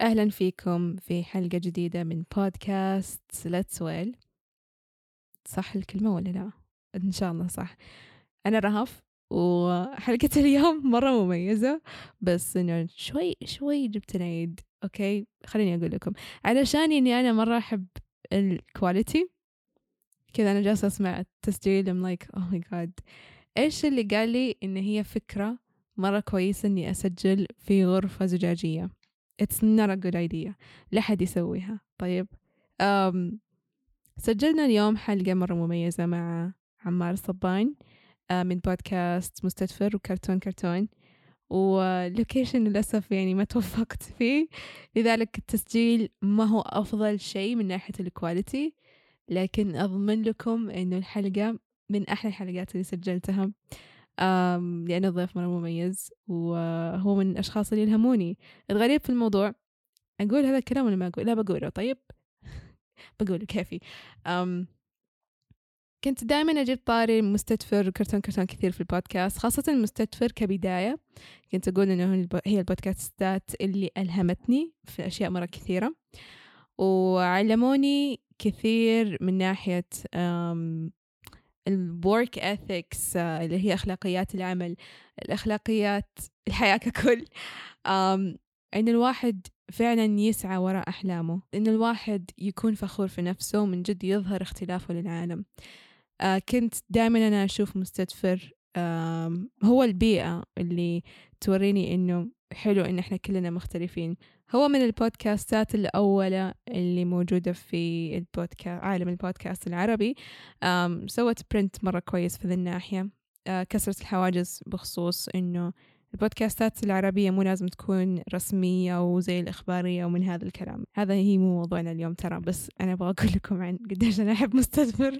أهلا فيكم في حلقة جديدة من بودكاست ليتس ويل صح الكلمة ولا لا؟ إن شاء الله صح. أنا رهف وحلقة اليوم مرة مميزة بس إنه شوي شوي جبت العيد okay؟ خليني أقول لكم. علشان إني أنا مرة أحب ال quality كذا أنا جالسة أسمع التسجيل I'm like oh my god. إيش اللي قال لي إن هي فكرة مرة كويسة إني أسجل في غرفة زجاجية؟ It's not a good idea. لا حد يسويها. طيب um, سجلنا اليوم حلقة مرة مميزة مع عمار الصبان uh, من بودكاست مستدفر وكرتون كرتون وال location للأسف يعني ما توفقت فيه. لذلك التسجيل ما هو أفضل شيء من ناحية ال quality لكن أضمن لكم إنه الحلقة من أحلى الحلقات اللي سجلتها. لأنه ضيف مرة مميز وهو من الأشخاص اللي يلهموني. الغريب في الموضوع أقول هذا الكلام ولا ما أقول؟ لا بقوله. طيب؟ بقوله كيفي. أم كنت دائما أجيب طاري مستدفر كرتون كرتون كثير في البودكاست خاصة مستدفر كبداية. كنت أقول إنه هي البودكاستات اللي ألهمتني في أشياء مرة كثيرة وعلموني كثير من ناحية ال work ethics آه، اللي هي أخلاقيات العمل الأخلاقيات الحياة ككل. إن الواحد فعلا يسعى وراء أحلامه إن الواحد يكون فخور في نفسه ومن جد يظهر اختلافه للعالم. آه، كنت دائما أنا أشوف مستدفر هو البيئة اللي توريني إنه حلو إن إحنا كلنا مختلفين. هو من ال podcastات الأولى اللي موجودة في البودكاست عالم البودكاست العربي. سوت برنت مرة كويس في ذي الناحية. آه، كسرت الحواجز بخصوص إنه البودكاستات العربية مو لازم تكون رسمية وزي الإخبارية ومن هذا الكلام. هذا هي مو موضوعنا اليوم ترى بس أنا أبغى أقول لكم عن قديش أنا أحب مستثمر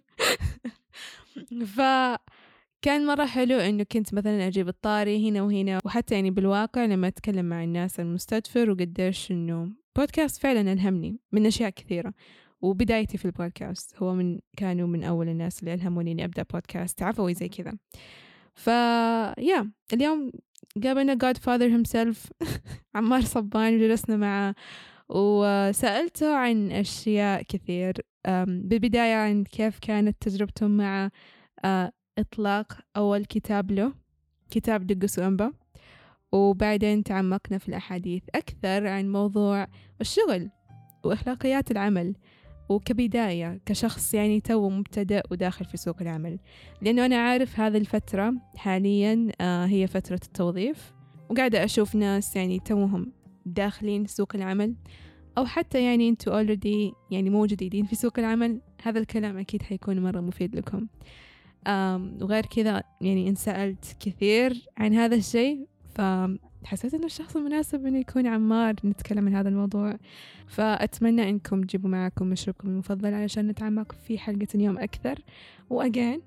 ف كان مرة حلو إنه كنت مثلا أجيب الطاري هنا وهنا وحتى يعني بالواقع لما أتكلم مع الناس المستدفر وقديش إنه بودكاست فعلا ألهمني من أشياء كثيرة. وبدايتي في البودكاست هو من كانوا من أول الناس اللي ألهموني إني أبدأ بودكاست عفوي زي كذا. ف يا اليوم قابلنا جاد فاذر himself عمار صبان وجلسنا معه وسألته عن أشياء كثير. بالبداية عن كيف كانت تجربته مع آه، إطلاق أول كتاب له كتاب دقس وأنبا وبعدين تعمقنا في الأحاديث أكثر عن موضوع الشغل وأخلاقيات العمل وكبداية كشخص يعني تو مبتدأ وداخل في سوق العمل. لأنه أنا عارف هذه الفترة حاليا آه، هي فترة التوظيف. وقاعدة أشوف ناس يعني توهم داخلين سوق العمل أو حتى يعني أنتوا already يعني مو جديدين في سوق العمل. هذا الكلام أكيد حيكون مرة مفيد لكم. وغير كذا يعني انسألت كثير عن هذا الشيء فحسيت إنه الشخص المناسب إنه يكون عمار نتكلم عن هذا الموضوع. فأتمنى إنكم تجيبوا معكم مشروبكم المفضل علشان نتعمق في حلقة اليوم أكثر. وأجين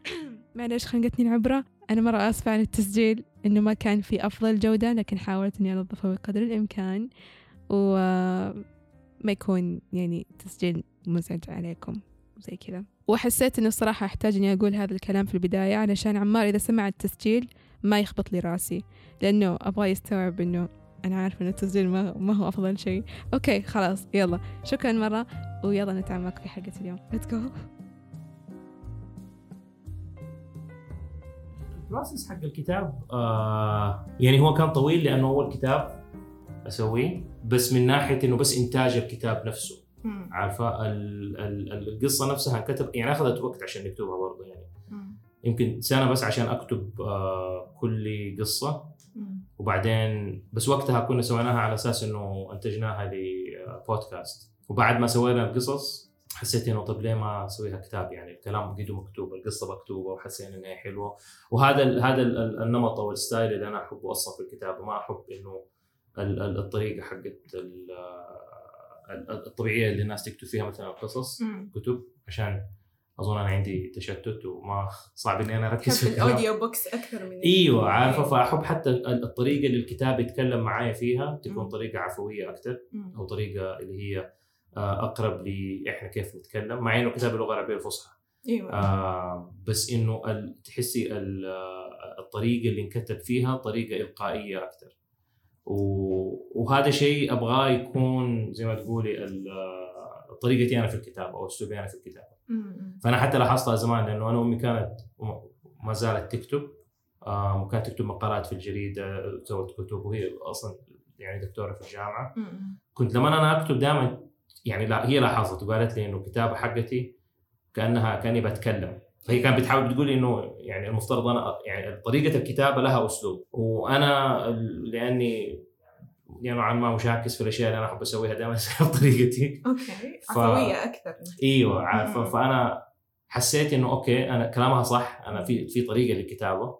معليش خنقتني العبرة. أنا مرة آسفة عن التسجيل إنه ما كان في أفضل جودة لكن حاولت إني أنظفه بقدر الإمكان. وما يكون يعني تسجيل مزعج عليكم. زي كذا. وحسيت انه الصراحة أحتاج إني أقول هذا الكلام في البداية علشان عمار إذا سمع التسجيل ما يخبط لي راسي لأنه أبغى يستوعب إنه أنا عارفة ان التسجيل ما, ما هو أفضل شيء. okay خلاص يلا. شكرا مرة ويلا نتعمق في حلقة اليوم. Let's go. ال process حق الكتاب آه يعني هو كان طويل لأنه أول كتاب أسويه بس من ناحية إنه بس إنتاج الكتاب نفسه. عارفة؟ القصة نفسها كتب يعني أخذت وقت عشان نكتبها برضه يعني. يمكن سنة بس عشان أكتب آه، كل قصة. وبعدين بس وقتها كنا سويناها على أساس إنه أنتجناها لبودكاست وبعد ما سوينا القصص حسيت إنه طب ليه ما أسويها كتاب يعني؟ الكلام بقيته مكتوب القصة مكتوبة وحسينا إنها حلوة. وهذا هذا النمط أو الستايل اللي أنا أحبه أصلا في الكتابة. ما أحب إنه الطريقة حقت الطبيعية اللي الناس تكتب فيها مثلا قصص كتب عشان أظن أنا عندي تشتت وما صعب إني أنا أركز في ال audio books أكثر من إيوه عارفة. فأحب حتى الطريقة اللي الكتاب يتكلم معايا فيها تكون طريقة عفوية أكثر أو طريقة اللي هي آه، أقرب لي إحنا كيف نتكلم مع إنه كتاب اللغة العربية الفصحى. إيوه. آه بس إنه تحسي الطريقة اللي انكتب فيها طريقة إلقائية أكثر وهذا شيء أبغاه يكون زي ما تقولي طريقتي أنا في الكتابة أو أسلوبي أنا في الكتابة. فأنا حتى لاحظتها زمان لأنه أنا أمي كانت ما زالت تكتب وكانت تكتب مقالات في الجريدة سوت كتب وهي أصلا يعني دكتورة في الجامعة. كنت لما أنا أكتب دائما يعني لا هي لاحظت وقالت لي إنه الكتابة حقتي كأنها كأني بتكلم. فهي كانت بتحاول تقول لي إنه يعني المفترض أنا يعني طريقة الكتابة لها أسلوب. وأنا لأني يعني نوعا ما مشاكس في الأشياء اللي أنا أحب أسويها دائما اسويها بطريقتي okay. ف... عفوية أكثر. إيوه. عارفه فأنا حسيت إنه okay أنا كلامها صح أنا في في طريقة للكتابة.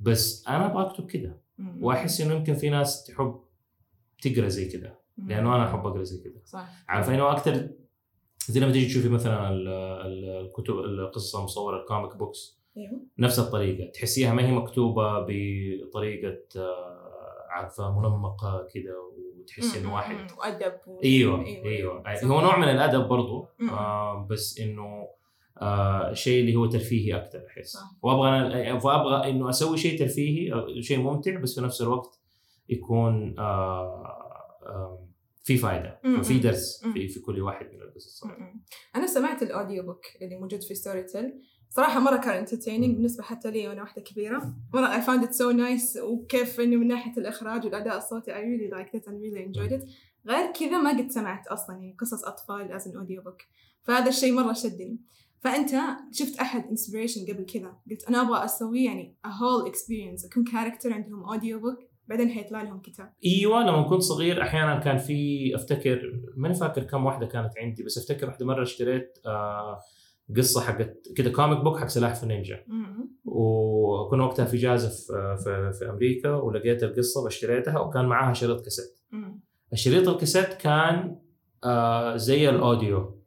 بس أنا أبغى اكتب كذا وأحس إنه يمكن في ناس تحب تقرأ زي كذا لأنه أنا أحب أقرأ زي كذا صح. عارفه إنه أكثر زي لما تيجي تشوفي مثلا الكتب القصة المصوره ال comic books أيوه نفس الطريقة. تحسيها ما هي مكتوبة بطريقة آه، عارفة منمقة كذا وتحسي إنه واحد. وأدب أيوه أيوه, أيوة. هو نوع من الأدب برضو آه بس إنه آه شيء اللي هو ترفيهي أكثر أحس. وأبغى فابغى إنه أسوي شيء ترفيهي شيء ممتع بس في نفس الوقت يكون آه آه في فائده وفي درس في في كل واحد من القصص أنا سمعت ال audio book اللي موجود في Storytel صراحة مرة كان entertaining بالنسبة حتى لي وأنا واحدة كبيرة. مره I found it so nice وكيف إنه من ناحية الإخراج والأداء الصوتي I really liked it and really enjoyed it. غير كذا ما قد سمعت أصلا يعني قصص أطفال as an audio book. فهذا الشيء مرة شدني. فأنت شفت أحد inspiration قبل كذا؟ قلت أنا أبغى أسوي يعني a whole experience أكون character عندهم audio book بعدين حيطلع لهم كتاب. إيوه لما كنت صغير أحيانا كان في أفتكر ماني فاكر كم واحدة كانت عندي بس أفتكر واحدة مرة اشتريت آه قصة حقت كذا comic book حق سلاحف النينجا. وكنا وقتها في إجازة في, في, في أمريكا ولقيت القصة واشتريتها وكان معاها شريط كاسيت. الشريط الكاسيت كان آه زي ال audio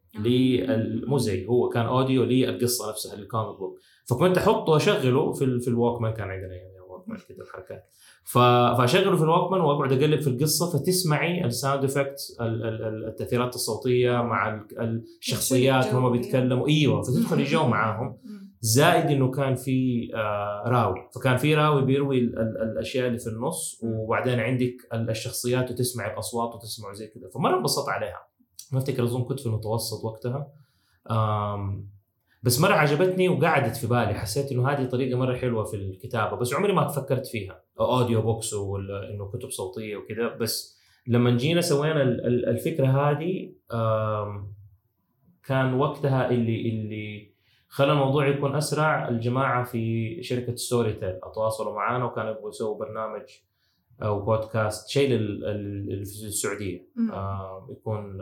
مو زي هو كان audio للقصه نفسها ال comic book فكنت أحطه وأشغله في في ال Walkman كان عندنا يعني. Walkman كذا الحركات فأشغله في ال Walkman وأقعد أقلب في القصة فتسمعي ال sound effects التأثيرات الصوتية مع الشخصيات هم بيتكلموا. أيوه فتدخل جو معاهم. زائد إنه كان في آه راوي. فكان في راوي بيروي ال ال الأشياء اللي في النص وبعدين عندك الشخصيات وتسمع الأصوات وتسمع زي كذا فمرة انبسطت عليها. ما أفتكر أظن كنت في المتوسط وقتها. بس مرة عجبتني وقعدت في بالي. حسيت إنه هذه طريقة مرة حلوة في الكتابة بس عمري ما فكرت فيها. audio books ولا إنه كتب صوتية وكذا. بس لما جينا سوينا الفكرة هذه كان وقتها اللي اللي خلى الموضوع يكون أسرع. الجماعة في شركة Storytel تواصلوا معنا وكانوا يبغوا يسووا برنامج أو بودكاست شيء السعودية. يكون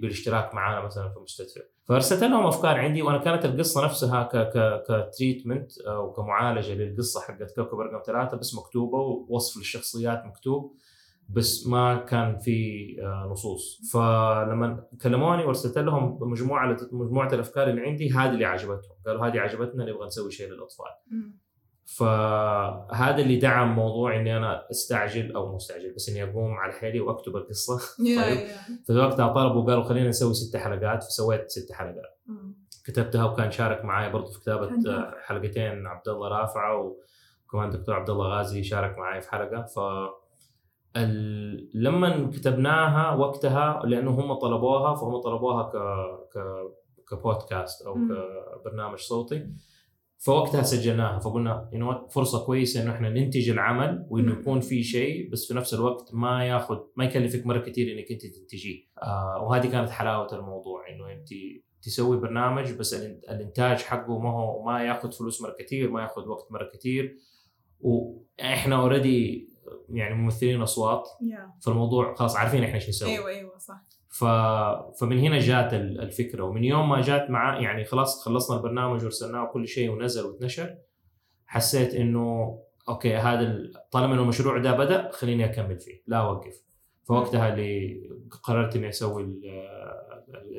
بالاشتراك معنا مثلا في المستشفى فارسلت لهم أفكار عندي وأنا كانت القصة نفسها ك ك كتريتمنت أو كمعالجه للقصة حقت كوكب رقم ثلاثة بس مكتوبه ووصف للشخصيات مكتوب بس ما كان في آه، نصوص. فلما كلموني وارسلت لهم مجموعه مجموعة الأفكار اللي عندي هذه اللي عجبتهم. قالوا هذه عجبتنا نبغى نسوي شيء للأطفال. فهذا اللي دعم موضوع إني أنا أستعجل أو مستعجل بس إني أقوم على حيلي وأكتب القصة. طيب. في وقتها طلبوا قالوا خلينا نسوي ست حلقات فسويت ست حلقات. كتبتها وكان شارك معي برضه في كتابة حلقتين عبد الله رافعة وكمان دكتور عبد الله غازي شارك معي في حلقة. ف لما كتبناها وقتها لأنه هم طلبوها فهم طلبوها ك ك كبودكاست أو كبرنامج صوتي. فوقتها سجلناها فقلنا انه فرصة كويسة إنه إحنا ننتج العمل وإنه يكون في شيء بس في نفس الوقت ما ياخذ ما يكلفك مرة كثير إنك أنت تنتجيه. آه وهذه كانت حلاوة الموضوع إنه أنت تسوي برنامج بس الإنتاج حقه ما هو ما ياخذ فلوس مرة كثير ما ياخذ وقت مرة كثير وإحنا اوريدي يعني ممثلين أصوات. Yeah. فالموضوع خلاص عارفين إحنا إيش نسوي. أيوه أيوه صح. ف... فمن هنا جات الفكرة. ومن يوم ما جات مع يعني خلاص خلصنا البرنامج وارسلناه وكل شيء ونزل واتنشر حسيت إنه okay هذا طالما إنه المشروع ده بدأ خليني أكمل فيه لا أوقف. فوقتها اللي قررت إني أسوي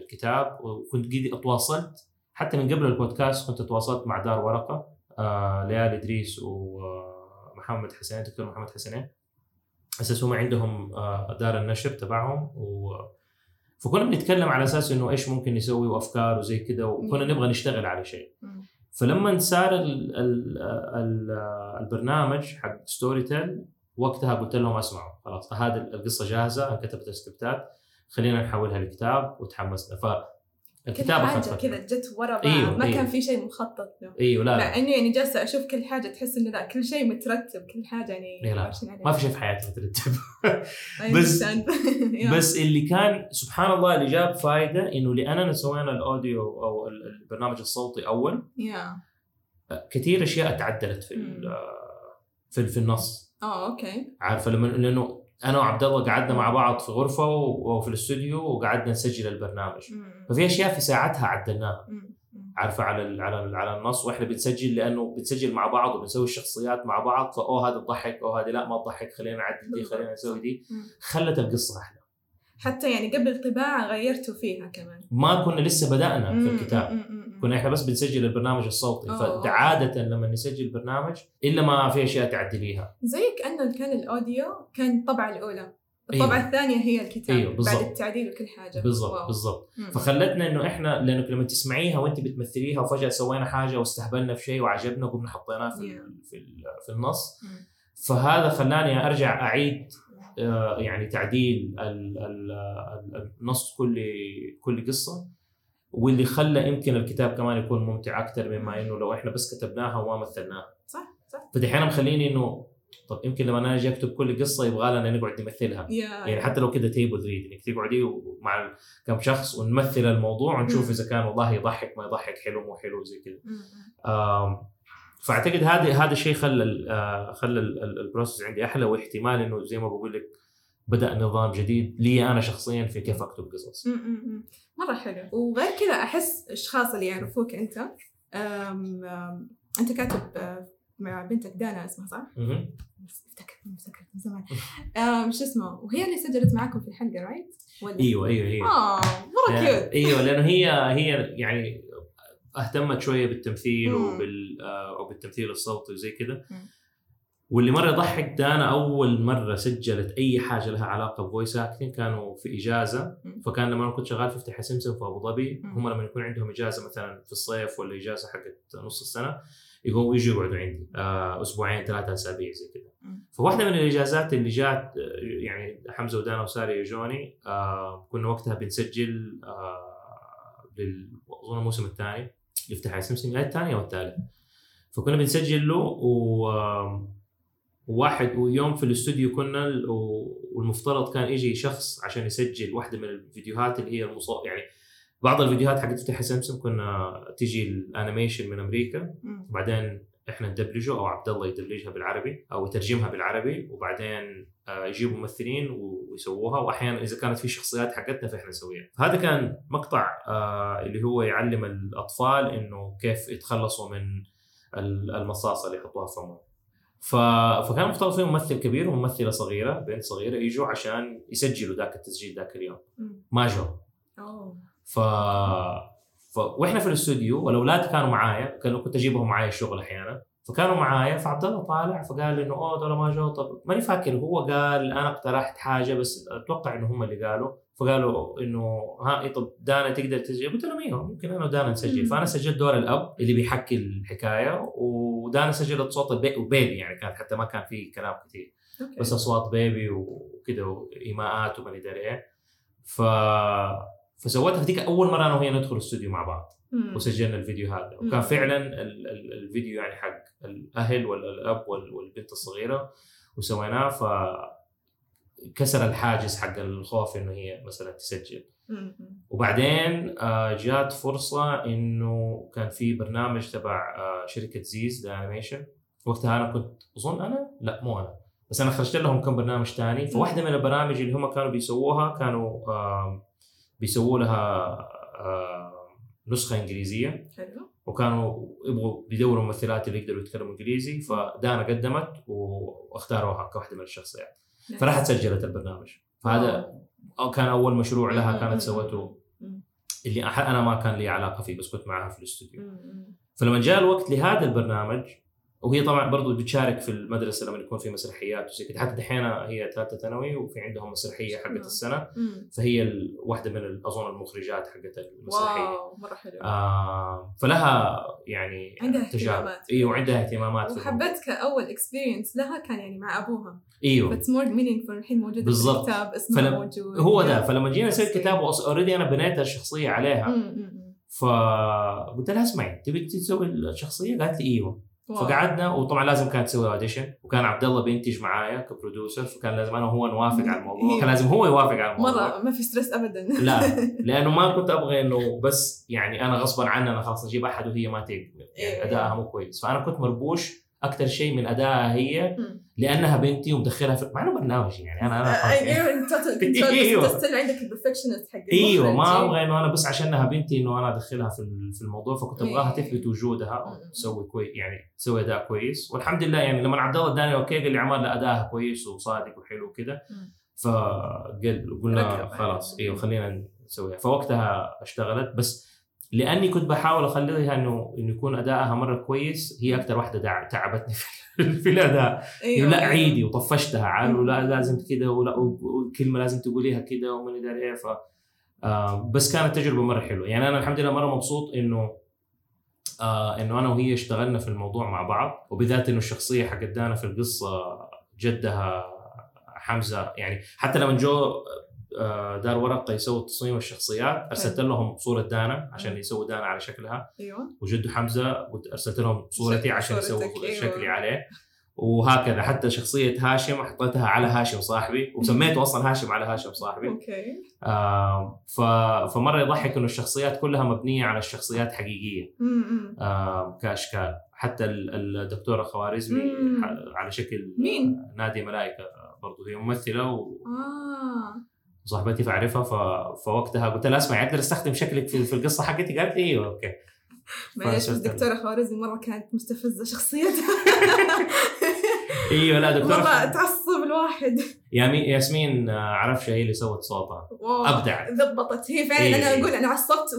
الكتاب وكنت قد تواصلت. حتى من قبل البودكاست كنت تواصلت مع دار ورقة آه ليال إدريس ومحمد حسين دكتور محمد حسنين أساس هم عندهم آه دار النشر تبعهم و فكنا بنتكلم على أساس إنه إيش ممكن نسوي وأفكار وزي كذا وكنا نبغى نشتغل على شيء. فلما صار ال ال ال البرنامج حق Storytel وقتها قلت لهم أسمعوا خلاص هذه القصة جاهزة انكتبت السكريبتات خلينا نحولها لكتاب وتحمسنا. ف الكتابة أخذت كذا. جت ورا بعض أيوه، ما أيوه. كان في شيء مخطط له إيوه لا. مع إني يعني جالسة أشوف كل حاجة تحس إنه لا كل شيء مترتب كل حاجة يعني إيه لا،. ما في شيء في حياتي مترتب I بس-. بس اللي كان سبحان الله اللي جاب فائده إنه لأننا سوينا ال audio أو ال- البرنامج الصوتي أول. كثير أشياء تعدلت في في النص آه okay عارفة لما لأنه أنا وعبد الله قعدنا مع بعض في غرفة وفي الاستوديو وقعدنا نسجل البرنامج. ففي أشياء في ساعتها عدلناها. عارفة على على على النص وإحنا بنسجل لأنه بنسجل مع بعض وبنسوي الشخصيات مع بعض فأوه هذا تضحك أو هذه لا ما تضحك خلينا نعدل دي خلينا نسوي دي. خلت القصة أحلى حتى يعني قبل الطباعة غيرتوا فيها كمان ما كنا لسه بدأنا في. الكتاب مم. مم. كنا إحنا بس بنسجل البرنامج الصوتي أوه. فعادة لما نسجل برنامج إلا ما في أشياء تعدليها زي كانه كان الأوديو كان الطبعه الأولى أيوه. الطبعة الثانية هي الكتاب أيوه،. بعد التعديل وكل حاجة بالضبط. بالضبط. فخلتنا إنه إحنا لأنه لما تسمعيها وأنت بتمثليها وفجأة سوينا حاجة واستهبلنا في شيء وعجبنا وقمنا حطيناه في في, في النص مم. فهذا خلاني أرجع أعيد يعني تعديل ال- ال- ال- النص كل كل قصة واللي خلى يمكن الكتاب كمان يكون ممتع أكثر مما إنه لو إحنا بس كتبناها وما مثلناها. صح صح. فدحين مخليني إنه طب يمكن لما أنا أجي أكتب كل قصة يبغى لنا نقعد نمثلها. يا يعني حتى لو كده table read إنك تقعدي مع كم شخص ونمثل الموضوع ونشوف. إذا كان والله يضحك ما يضحك حلو مو حلو زي كده. آم، فأعتقد هذا هذا الشيء خلى آه، خلى ال- ال- ال process عندي أحلى واحتمال إنه زي ما بقول لك بدأ نظام جديد لي أنا شخصيا في كيف أكتب قصص. مرة حلو وغير كذا أحس الاشخاص اللي يعرفوك أنت أم أم أنت كاتب آه، مع بنتك دانا اسمها صح؟ افتكرت افتكرت من زمان شو اسمه وهي اللي سجلت معاكم في الحلقة right؟ ولا؟ أيوه أيوه هي آه مرة cute أيوه لأنه هي هي يعني اهتمت شوية بالتمثيل مم. وبال آه، وبالتمثيل الصوتي وزي مم. واللي مرة ضحك دانا أول مرة سجلت أي حاجة لها علاقة ب voice acting كانوا في إجازة. فكان لما أنا كنت شغال في افتح سمسم في أبو ظبي. هم لما يكون عندهم إجازة مثلا في الصيف ولا إجازة حقت نص السنة يقوموا يجوا يقعدوا عندي آه، أسبوعين ثلاثة أسابيع زي كذا. فواحدة من الإجازات اللي جات آه، يعني حمزة ودانا وساري يجوني كنا وقتها بنسجل أظن الموسم الثاني يفتح على سمسم يا الثاني أو الثالث فكنا بنسجل له و وواحد ويوم في الاستوديو كنا والمفترض كان يجي شخص عشان يسجل واحدة من الفيديوهات اللي هي المصو يعني بعض الفيديوهات حقت تفتح سمسم كنا تيجي الانيميشن من أمريكا. وبعدين إحنا ندبلجه أو عبد الله يدبلجها بالعربي أو يترجمها بالعربي وبعدين آه، يجيبوا ممثلين ويسووها. واحيانا إذا كانت في شخصيات حقتنا فإحنا نسويها. هذا كان مقطع آه، اللي هو يعلم الأطفال إنه كيف يتخلصوا من ال- المصاصة اللي يحطوها في فمهم. فكان مفترض في ممثل كبير وممثلة صغيرة بنت صغيرة يجوا عشان يسجلوا ذاك التسجيل ذاك اليوم. ما جو ف... ف... وإحنا في الاستوديو والأولاد كانوا معايا كانوا كنت أجيبهم معايا الشغل أحيانا. فكانوا معايا فعبد الله طالع فقال إنه أوه دول ما جو طب ماني فاكر. هو قال أنا اقترحت حاجة بس أتوقع إنه هم اللي قالوا. فقالوا إنه ها إيه طب دانا تقدر تسجل. قلت لهم أيوه ممكن أنا ودانا نسجل. فأنا سجلت دور الأب اللي بيحكي الحكاية ودانا سجلت صوت البي... و baby يعني كانت حتى ما كان في كلام كثير بس أصوات baby وكذا وإيماءات وما أدري إيه. ف فسويتها ديك أول مرة أنا وهي ندخل الاستوديو مع بعض مم. وسجلنا الفيديو هذا مم. وكان فعلا ال- ال- الفيديو يعني حق الأهل ولا الاب وال- والبنت الصغيرة وسويناه ف كسر الحاجز حق الخوف إنه هي مثلا تسجل مم. مم. وبعدين آه، جات فرصة إنه كان في برنامج تبع آه، شركة زيز لانيميشن وقتها أنا كنت أظن أنا لا مو أنا بس أنا خرجت لهم كم برنامج ثاني فواحدة من البرامج اللي هم كانوا بيسووها كانوا بيسووا لها آم، نسخة إنجليزية. حلو. وكانوا يبغوا بيدوروا ممثلات اللي يقدروا يتكلموا إنجليزي. فدانا قدمت واختاروها كواحده من الشخصيات. فراحت سجلت البرنامج. فهذا أو كان أول مشروع لها. كانت سوته. اللي أنا ما كان لي علاقة فيه بس كنت معها في الاستوديو. فلما جاء الوقت لهذا البرنامج وهي طبعا برضو بتشارك في المدرسة لما يكون في مسرحيات وزي كده حتى دحين هي ثالثة ثانوي وفي عندهم مسرحية حقت. السنة مم. فهي واحدة من أظن المخرجات حقت المسرحية واو مرة حلو آه فلها يعني عندها تجارب اهتمامات. إيوه عندها اهتمامات. وحبيت كأول experience لها كان يعني مع أبوها إيوه بس more meaningful الحين موجود بالضبط. في الكتاب اسمه فلم- موجود هو ده فلما جينا نسوي الكتاب already أنا بنيت الشخصية عليها. فقلت لها اسمعي تبي تسوي الشخصية؟ قالت لي إيوه wow. فقعدنا وطبعا لازم كانت تسوي audition وكان عبد الله بينتج معايا ك producer فكان لازم أنا وهو نوافق على الموضوع كان لازم هو يوافق على الموضوع مرة ما في stress أبدا لا لأنه ما كنت أبغى إنه بس يعني أنا غصبا عني أنا خلاص أجيب أحد وهي ما تقدر يعني إيه. أدائها مو كويس فأنا كنت مربوش أكثر شيء من أدائها هي. لأنها بنتي ومدخلها في مع إنه برنامج يعني أنا أنا. أيوه أنت control أيوة. عندك ال perfectionist حق أيوه ما المخرج. أبغى إنه أنا بس عشانها بنتي إنه أنا أدخلها في في الموضوع فكنت أبغاها إيه. تثبت وجودها مم. وتسوي كويس يعني تسوي أداء كويس والحمد لله يعني لما عبد الله اداني okay قال لي عمال لا ادائها كويس وصادق وحلو وكذا. فقال قلنا. خلاص أيوه خلينا نسويها فوقتها اشتغلت بس لأني كنت بحاول أخليها انه إنه يكون أدائها مرة كويس هي أكثر واحدة تعبتني في, في الأداء إنه لا أيوة. عيدي وطفشتها مم. ولا لازم كذا ولا وكلمة لازم تقوليها كذا ومن ادري إيه ف آه بس كانت تجربة مرة حلوة يعني أنا الحمد لله مرة مبسوط إنه آه إنه أنا وهي اشتغلنا في الموضوع مع بعض وبذات إنه الشخصية حقت دانا في القصة جدها حمزة يعني حتى لما جو دار ورقة يسووا تصميم الشخصيات أرسلت لهم صورة دانا عشان. يسووا دانا على شكلها. أيوه. وجده حمزة أرسلت لهم صورتي عشان يسووا أيوة. شكلي عليه. وهكذا. حتى شخصية هاشم حطيتها على هاشم صاحبي. وسميته أصلا هاشم على هاشم صاحبي. أوكي. آه ف... فمرة يضحك إنه الشخصيات كلها مبنية على الشخصيات حقيقية. امم آه كأشكال. حتى ال- الدكتورة خوارزمي على شكل مين؟ نادي ملائكة. برضو هي ممثلة و- آه. وصاحبتي فاعرفها ف... فوقتها قلت لها اسمعي أقدر استخدم شكلك في, في القصة حقتي قالت لي أيوه أوكي. معلش فشفت ال- الدكتورة خوارزمي مرة كانت مستفزة شخصيتها إيوه لا مرة دكتوره تعصب الواحد. يامي- ياسمين آه، عرفش هي اللي سوت صوتها. أبدع. ضبطت هي فعلا إيه. أنا أقول أنا عصبت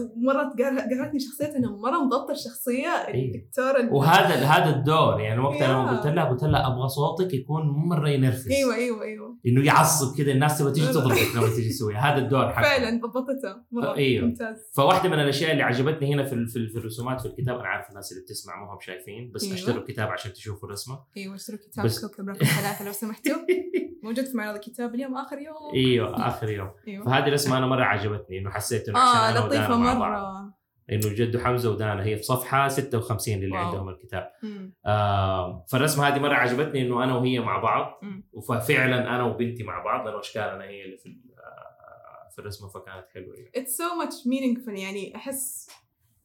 قهر- قهرتني شخصيتها أنه مرة مضبطة الشخصية إيه. الدكتوره ال- وهذا هذا الدور يعني وقتها لما. قلت لها قلت لها أبغى صوتك يكون مرة ينرفز. أيوه أيوه أيوه. إنه يعصب كذا الناس تبغى تيجي تضربك لما تيجي تسويها. هذا الدور حقها. فعلا ضبطتها مرة. أيوه. ممتاز. فواحدة من الأشياء اللي عجبتني هنا في في في الرسومات في الكتاب أنا عارف الناس اللي بتسمع ما هم شايفين بس أيوه. اشتروا الكتاب عشان تشوفوا الرسمة. أيوه اشتروا كتاب كوكب رقم ثلاثة لو سمحتوا. موجود في معرض الكتاب اليوم آخر يوم إيوه آخر يوم إيوه فهذه الرسمه أنا مرة عجبتني إنه حسيت إنه عشان آه ودانا لطيفة مرة إنه جد حمزة ودانا هي في صفحة 56 للي واو. عندهم الكتاب مم. آه فالرسمة هذه مرة عجبتني إنه أنا وهي مع بعض مم. وفعلا أنا وبنتي مع بعض لأنه اشكالنا هي اللي في آه، في الرسمة فكانت حلوة يعني. it's so much meaningful يعني أحس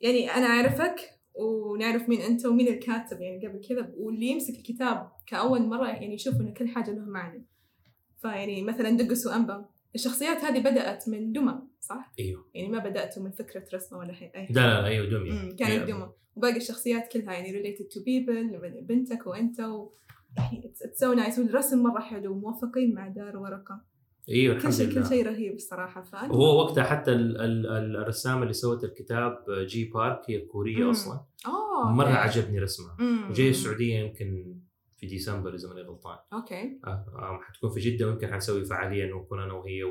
يعني أنا أعرفك ونعرف مين أنت ومين الكاتب يعني قبل كذا واللي يمسك الكتاب كأول مرة يعني يشوف إنه كل حاجة له معنى فيعني مثلا دقس وانبا الشخصيات هذه بدأت من دمى صح؟ أيوه يعني ما بدأتوا من فكرة رسمة ولا شيء أي لا لا لا أيوه امم كانت أيوة. دمى وباقي الشخصيات كلها يعني related to people بنتك وأنت و يعني it's so nice والرسم مرة حلو موافقين مع دار ورقة أيوه كل شيء كل شيء رهيب الصراحة فانا وهو وقتها حتى ال- ال- ال- الرسامة اللي سوت الكتاب جي بارك هي كورية مم. أصلا آه مرة. عجبني رسمها. وجايه السعودية يمكن في ديسمبر إذا ماني غلطان. okay. آه، آه، حتكون في جدة ويمكن حنسوي فعاليه انه نكون أنا وهي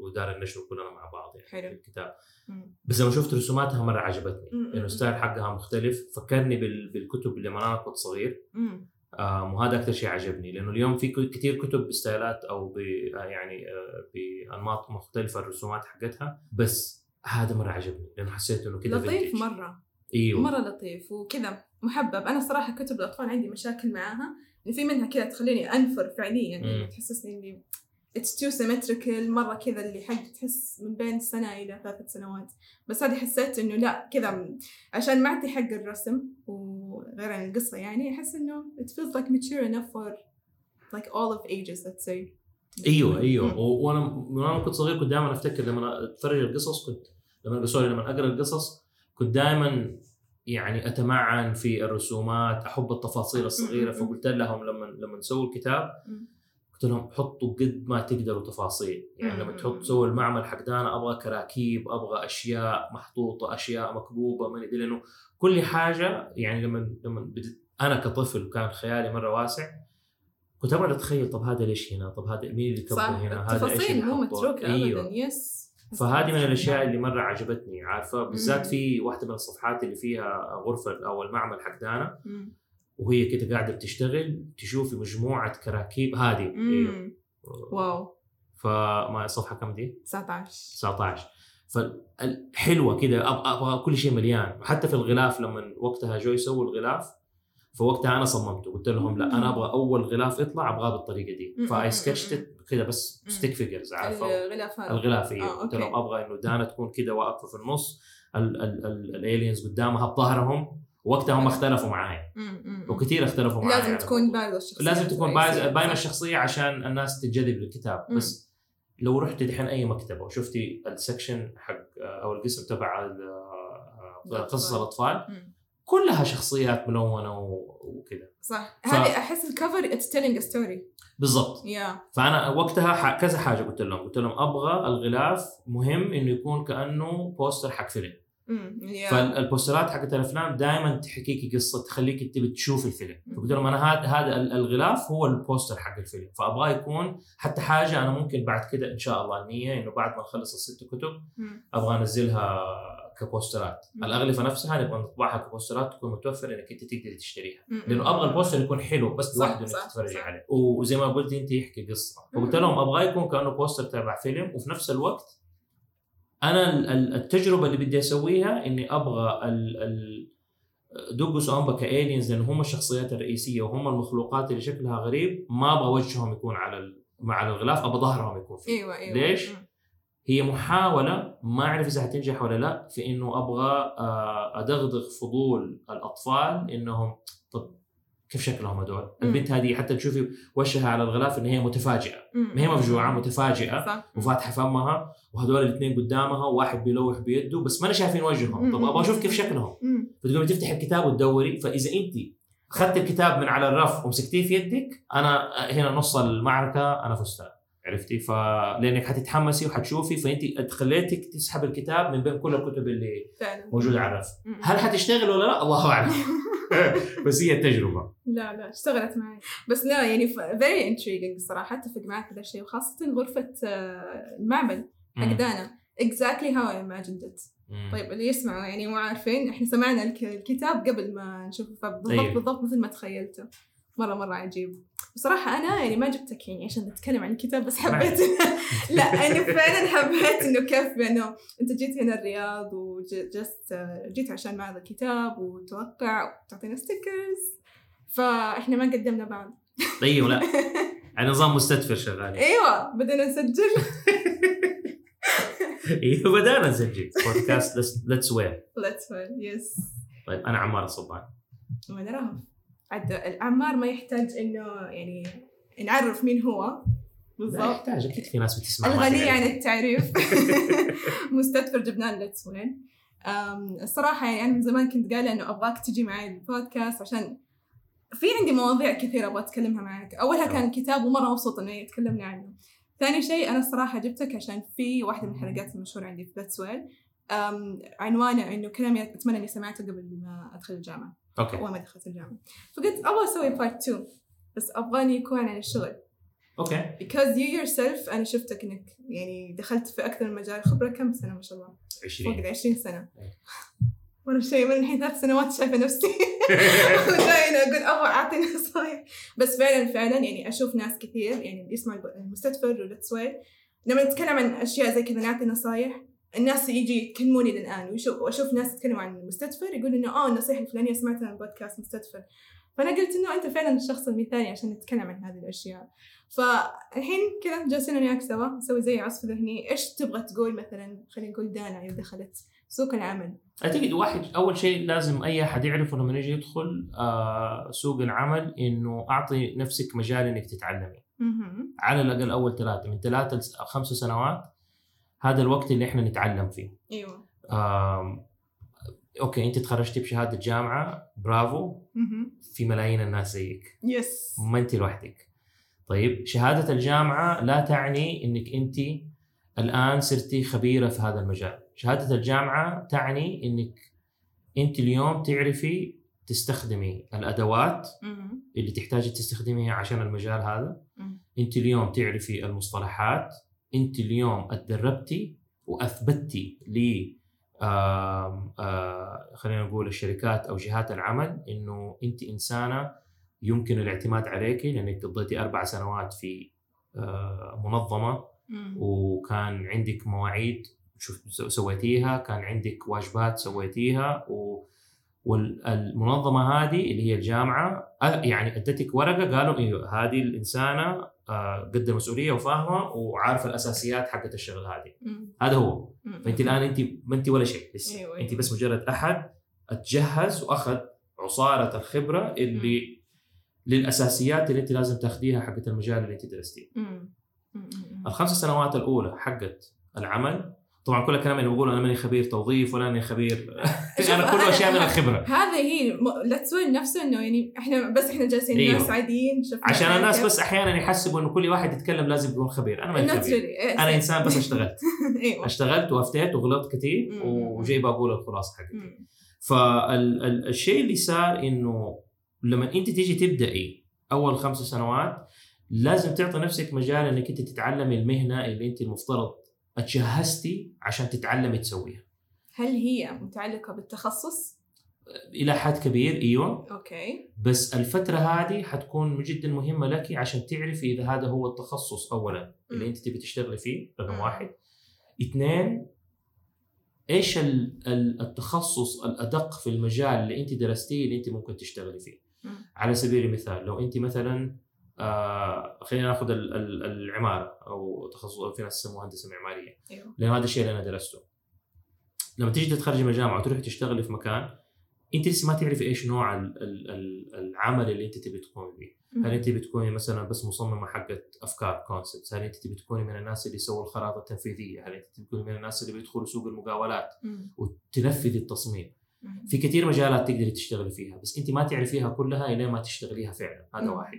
ودار النشر كلنا مع بعض يعني حلو. في الكتاب. مم. بس لما شفت رسوماتها مرة عجبتني. إنه ال style حقها مختلف. فكرني بال- بالكتب اللي لما أنا كنت صغير. مم. آه وهذا أكثر شيء عجبني. لأنه اليوم في كثير كتب ب styleات أو ب آه، يعني آه بأنماط مختلفة الرسومات حقتها. بس هذا مرة عجبني. لأنه حسيت إنه كذا لطيف. مرة. إيوه. مرة لطيف وكذا محبب. أنا صراحة كتب الأطفال عندي مشاكل معاها. إن في منها كذا تخليني أنفر فعليا. يعني تحسسني إني it's too symmetrical. مرة كذا اللي حق تحس من بين سنة إلى ثلاثة سنوات. بس هذه حسيت إنه لا كذا عشان معطي حق الرسم وغير عن القصة يعني أحس إنه it feels like mature enough for like all of ages let's say. أيوه أيوه. وأنا من وأنا كنت صغير كنت دائما أفتكر لما أتفرج القصص كنت لما sorry لما أقرأ القصص كنت دائما يعني أتمعن في الرسومات أحب التفاصيل الصغيرة. فقلت لهم لما لما نسوي الكتاب. قلت لهم حطوا قد ما تقدروا تفاصيل يعني لما. تحط تسوي المعمل حق دانا أبغى كراكيب أبغى أشياء محطوطة أشياء مكبوبة ما أدري لأنه كل حاجة يعني لما لما أنا كطفل كان خيالي مرة واسع كنت أبغى أتخيل طب هذا ليش هنا؟ طب هذا مين اللي كبه هنا؟ هذا إيش التفاصيل مو حطه؟ متروكة أيوه أبدا yes فهذه من الأشياء اللي مرة عجبتني عارفة؟ بالذات. في واحدة من الصفحات اللي فيها غرفة أو المعمل حق دانا. وهي كده قاعدة بتشتغل تشوفي مجموعة كراكيب هذه. مم. wow. فما الصفحه كم دي؟ 19 19 فحلوه كده أبغى كل شيء مليان. حتى في الغلاف لما وقتها جو يسووا الغلاف فوقتها أنا صممته قلت لهم لا أنا أبغى أول غلاف يطلع أبغاه بالطريقة دي. فأي سكتشت كده بس. stick figures عارفة الغلاف هذا الغلاف آه، أيوه قلت. لهم أبغى إنه دانا تكون كده واقفة في النص ال aliens قدامها بظهرهم وقتها هم اختلفوا معايا. وكثير اختلفوا معايا لازم تكون. بارزة الشخصية لازم تكون الرئيسية. باينة باينه. الشخصيه عشان الناس تنجذب للكتاب. بس لو رحت دحين أي مكتبة وشفتي ال section حق أو القسم تبع آه، قصص الاطفال مم. كلها شخصيات ملونة وكذا. صح. ف- هذه أحس ال cover it's telling story بالضبط. يا فأنا وقتها ح- كذا حاجة قلت لهم. قلت لهم أبغى الغلاف مهم إنه يكون كأنه بوستر حق فيلم. yeah فالبوسترات حقت الأفلام دائما تحكيكي قصة تخليكي تبي تشوفي الفيلم. فقلت لهم أنا هذا هذا ال- الغلاف هو ال poster حق الفيلم. فأبغاه يكون حتى حاجة أنا ممكن بعد كده إن شاء الله النية إنه بعد ما نخلص الست كتب. أبغى أنزلها كبوسترات مم. الاغلفه نفسها نبغى نطبعها كبوسترات تكون متوفره إنك أنت تقدري تشتريها مم. لأنه أبغى ال poster يكون حلو بس لوحده انك تتفرجي. عليه وزي ما قلت أنت يحكي قصة فقلت. لهم ابغاه يكون كأنه poster تبع فيلم وفي نفس الوقت أنا ال- ال- التجربة اللي بدي أسويها إني أبغى ال ال وامبا كالينز لأن هم الشخصيات الرئيسية وهم المخلوقات اللي شكلها غريب ما أبغى وجههم يكون على مع الغلاف أبغى ظهرهم يكون فيه أيوه أيوه ليش؟ هي محاولة ما أعرف إذا حتنجح ولا لا في إنه أبغى آه، أدغدغ فضول الأطفال إنهم طب كيف شكلهم هذول؟ البنت هذه حتى تشوفي وشها على الغلاف إن هي متفاجئة، مم. ما هي مفجوعة متفاجئة. صح. وفاتحة فمها وهذول الاثنين قدامها وواحد بيلوح بيده بس ما شايفين وجههم، طب أبغى أشوف كيف شكلهم،. فتقومي تفتح الكتاب وتدوري. فإذا أنت أخذت الكتاب من على الرف ومسكتيه في يدك أنا هنا نص المعركة أنا فزتها عرفتي؟ فلانك حتتحمسي وحتشوفي فانت خليتك تسحب الكتاب من بين كل الكتب اللي فعلا. موجودة على الرف. هل حتشتغل ولا لا؟ الله أعلم. بس هي التجربة. لا لا اشتغلت معي. بس لا يعني very intriguing الصراحه اتفق معك هذا الشيء وخاصة غرفة آه، المعمل حق. دانا. Exactly how I imagined it. مم. طيب اللي يسمعوا يعني مو عارفين إحنا سمعنا الك- الكتاب قبل ما نشوفه فبالضبط أيوه. بالضبط مثل ما تخيلته مرة مرة عجيب. بصراحة أنا يعني ما جبتك يعني عشان نتكلم عن الكتاب بس حبيت. لا أنا فعلا حبيت إنه كيف إنه أنت جيت هنا الرياض وجست جيت عشان معرض الكتاب وتوقع وتعطينا ستيكرز فإحنا ما قدمنا بعض. أيوه لا. على نظام مستدفر شغال. أيوة بدنا نسجل. أيوه بدأنا نسجل. بودكاست ليتس وير ليتس يس طيب أنا عمار الصبان وأنا رهف عد العمار ما يحتاج إنه يعني نعرف مين هو. لا بالضبط. يحتاج. أكيد في ناس بتسمع الغني. عن التعريف. مستدفر جبنان ليتس وين أم، الصراحة يعني أنا من زمان كنت قايلة إنه أبغاك تجي معي البودكاست عشان في عندي مواضيع كثيرة أبغى أتكلمها معك. أولها كان الكتاب ومرة مبسوطة إنه تكلمنا عنه. ثاني شيء أنا الصراحة جبتك عشان في واحدة من الحلقات المشهورة عندي في let's وين عنوانه إنه كلامي أتمنى إني سمعته قبل ما أدخل الجامعة. okay. أول ما دخلت الجامعة. فقلت أبغى أسوي part 2 بس أبغاني يكون عن الشغل okay. Because you yourself أنا شفتك إنك يعني دخلت في أكثر من مجال خبرة كم سنة ما شاء الله؟ فوق 20 ال 20 سنة. إيه. مرة شيء من الحين ثلاث سنوات شايفة نفسي. ودايما أقول أبغى أعطي نصايح بس فعلا فعلا يعني أشوف ناس كثير يعني اللي يسمعوا المستدفر والتسويل لما نتكلم عن أشياء زي كذا نعطي نصايح. الناس يجي يكلموني ويشوف وأشوف ناس يتكلموا عن المستدفر يقولوا إنه آه النصيحة الفلانية سمعتها من بودكاست مستدفر. فأنا قلت إنه أنت فعلا الشخص المثالي عشان نتكلم عن هذه الأشياء. فالحين كذا جالسين أنا وياك سوا نسوي زي عصف ذهني. إيش تبغى تقول مثلا؟ خلينا نقول دانا إذا دخلت سوق العمل. اعتقد واحد أول شيء لازم أي أحد يعرفه لما يجي يدخل آه سوق العمل إنه أعطي نفسك مجال إنك تتعلمي. على الأقل أول ثلاثة من ثلاثة لخمس سنوات هذا الوقت اللي إحنا نتعلم فيه. أيوه. آم، okay أنت تخرجتي بشهادة جامعة برافو. في ملايين الناس زيك. yes ما أنت لوحدك. طيب شهادة الجامعة لا تعني إنك أنت الآن صرتي خبيرة في هذا المجال. شهادة الجامعة تعني إنك أنت اليوم تعرفي تستخدمي الأدوات مم. اللي تحتاجي تستخدميها عشان المجال هذا. مم. أنت اليوم تعرفي المصطلحات. انت اليوم اتدربتي واثبتي ل آه، خلينا نقول الشركات أو جهات العمل إنه أنت إنسانة يمكن الاعتماد عليك لأنك قضيتي أربع سنوات في آه، منظمة مم. وكان عندك مواعيد شوف سويتيها كان عندك واجبات سويتيها و والمنظمة هذه اللي هي الجامعة يعني أدتك ورقة قالوا أيوه هذه الإنسانة آه، قد المسؤوليه وفاهمة وعارفة الأساسيات حقت الشغل هذه. هذا هو. فأنت الآن أنت ما أنت ولا شيء لسه أيوة، أنت أيوة. بس مجرد أحد أتجهز وأخذ عصارة الخبرة اللي للأساسيات اللي أنت لازم تاخذيها حقت المجال اللي أنت درستيه. الخمس سنوات الأولى حقت العمل طبعا كل الكلام اللي بقوله أنا ماني خبير توظيف ولا أني خبير أنا كله أشياء من الخبرة هذا هي لا تسوي نفسه إنه يعني إحنا بس إحنا جالسين أيوه. ناس عاديين عشان حياة الناس. بس أحيانا يحسبوا إنه كل واحد يتكلم لازم يكون خبير أنا ماني خبير. إيه، أنا صح. إنسان بس اشتغلت أيوه اشتغلت وافتيت وغلطت كثير. وجاي بقول الخلاصة حقتي. فالشيء اللي صار إنه لما أنت تيجي تبدأي أول خمس سنوات لازم تعطي نفسك مجال إنك أنت تتعلمي المهنة اللي أنت المفترض اتجهزتي عشان تتعلمي تسويها هل هي متعلقة بالتخصص؟ إلى حد كبير إيوه أوكي بس الفترة هذه حتكون جدا مهمة لك عشان تعرفي إذا هذا هو التخصص اولا اللي. أنت تبي تشتغلي فيه رقم. واحد اثنين إيش ال- ال- التخصص الأدق في المجال اللي أنت درستيه اللي أنت ممكن تشتغلي فيه. على سبيل المثال لو أنت مثلا آه خلينا ناخذ ال- ال- العمارة أو تخصص في ناس يسموها هندسة معمارية. أيوه. لأن هذا الشيء اللي أنا درسته. لما تيجي تتخرجي من الجامعة وتروحي تشتغلي في مكان أنت لسه ما تعرفي إيش نوع ال- ال- ال- العمل اللي أنت تبي تقومي به. هل أنت بتكوني مثلا بس مصممة حقت أفكار كونسبتس هل أنت تبي تكوني من الناس اللي يسووا الخرائط التنفيذية؟ هل أنت تبي تكوني من الناس اللي بيدخلوا سوق المقاولات. وتنفذي التصميم. في كثير مجالات تقدري تشتغلي فيها بس انت ما تعرفيها كلها الين ما تشتغليها فعلا هذا. واحد.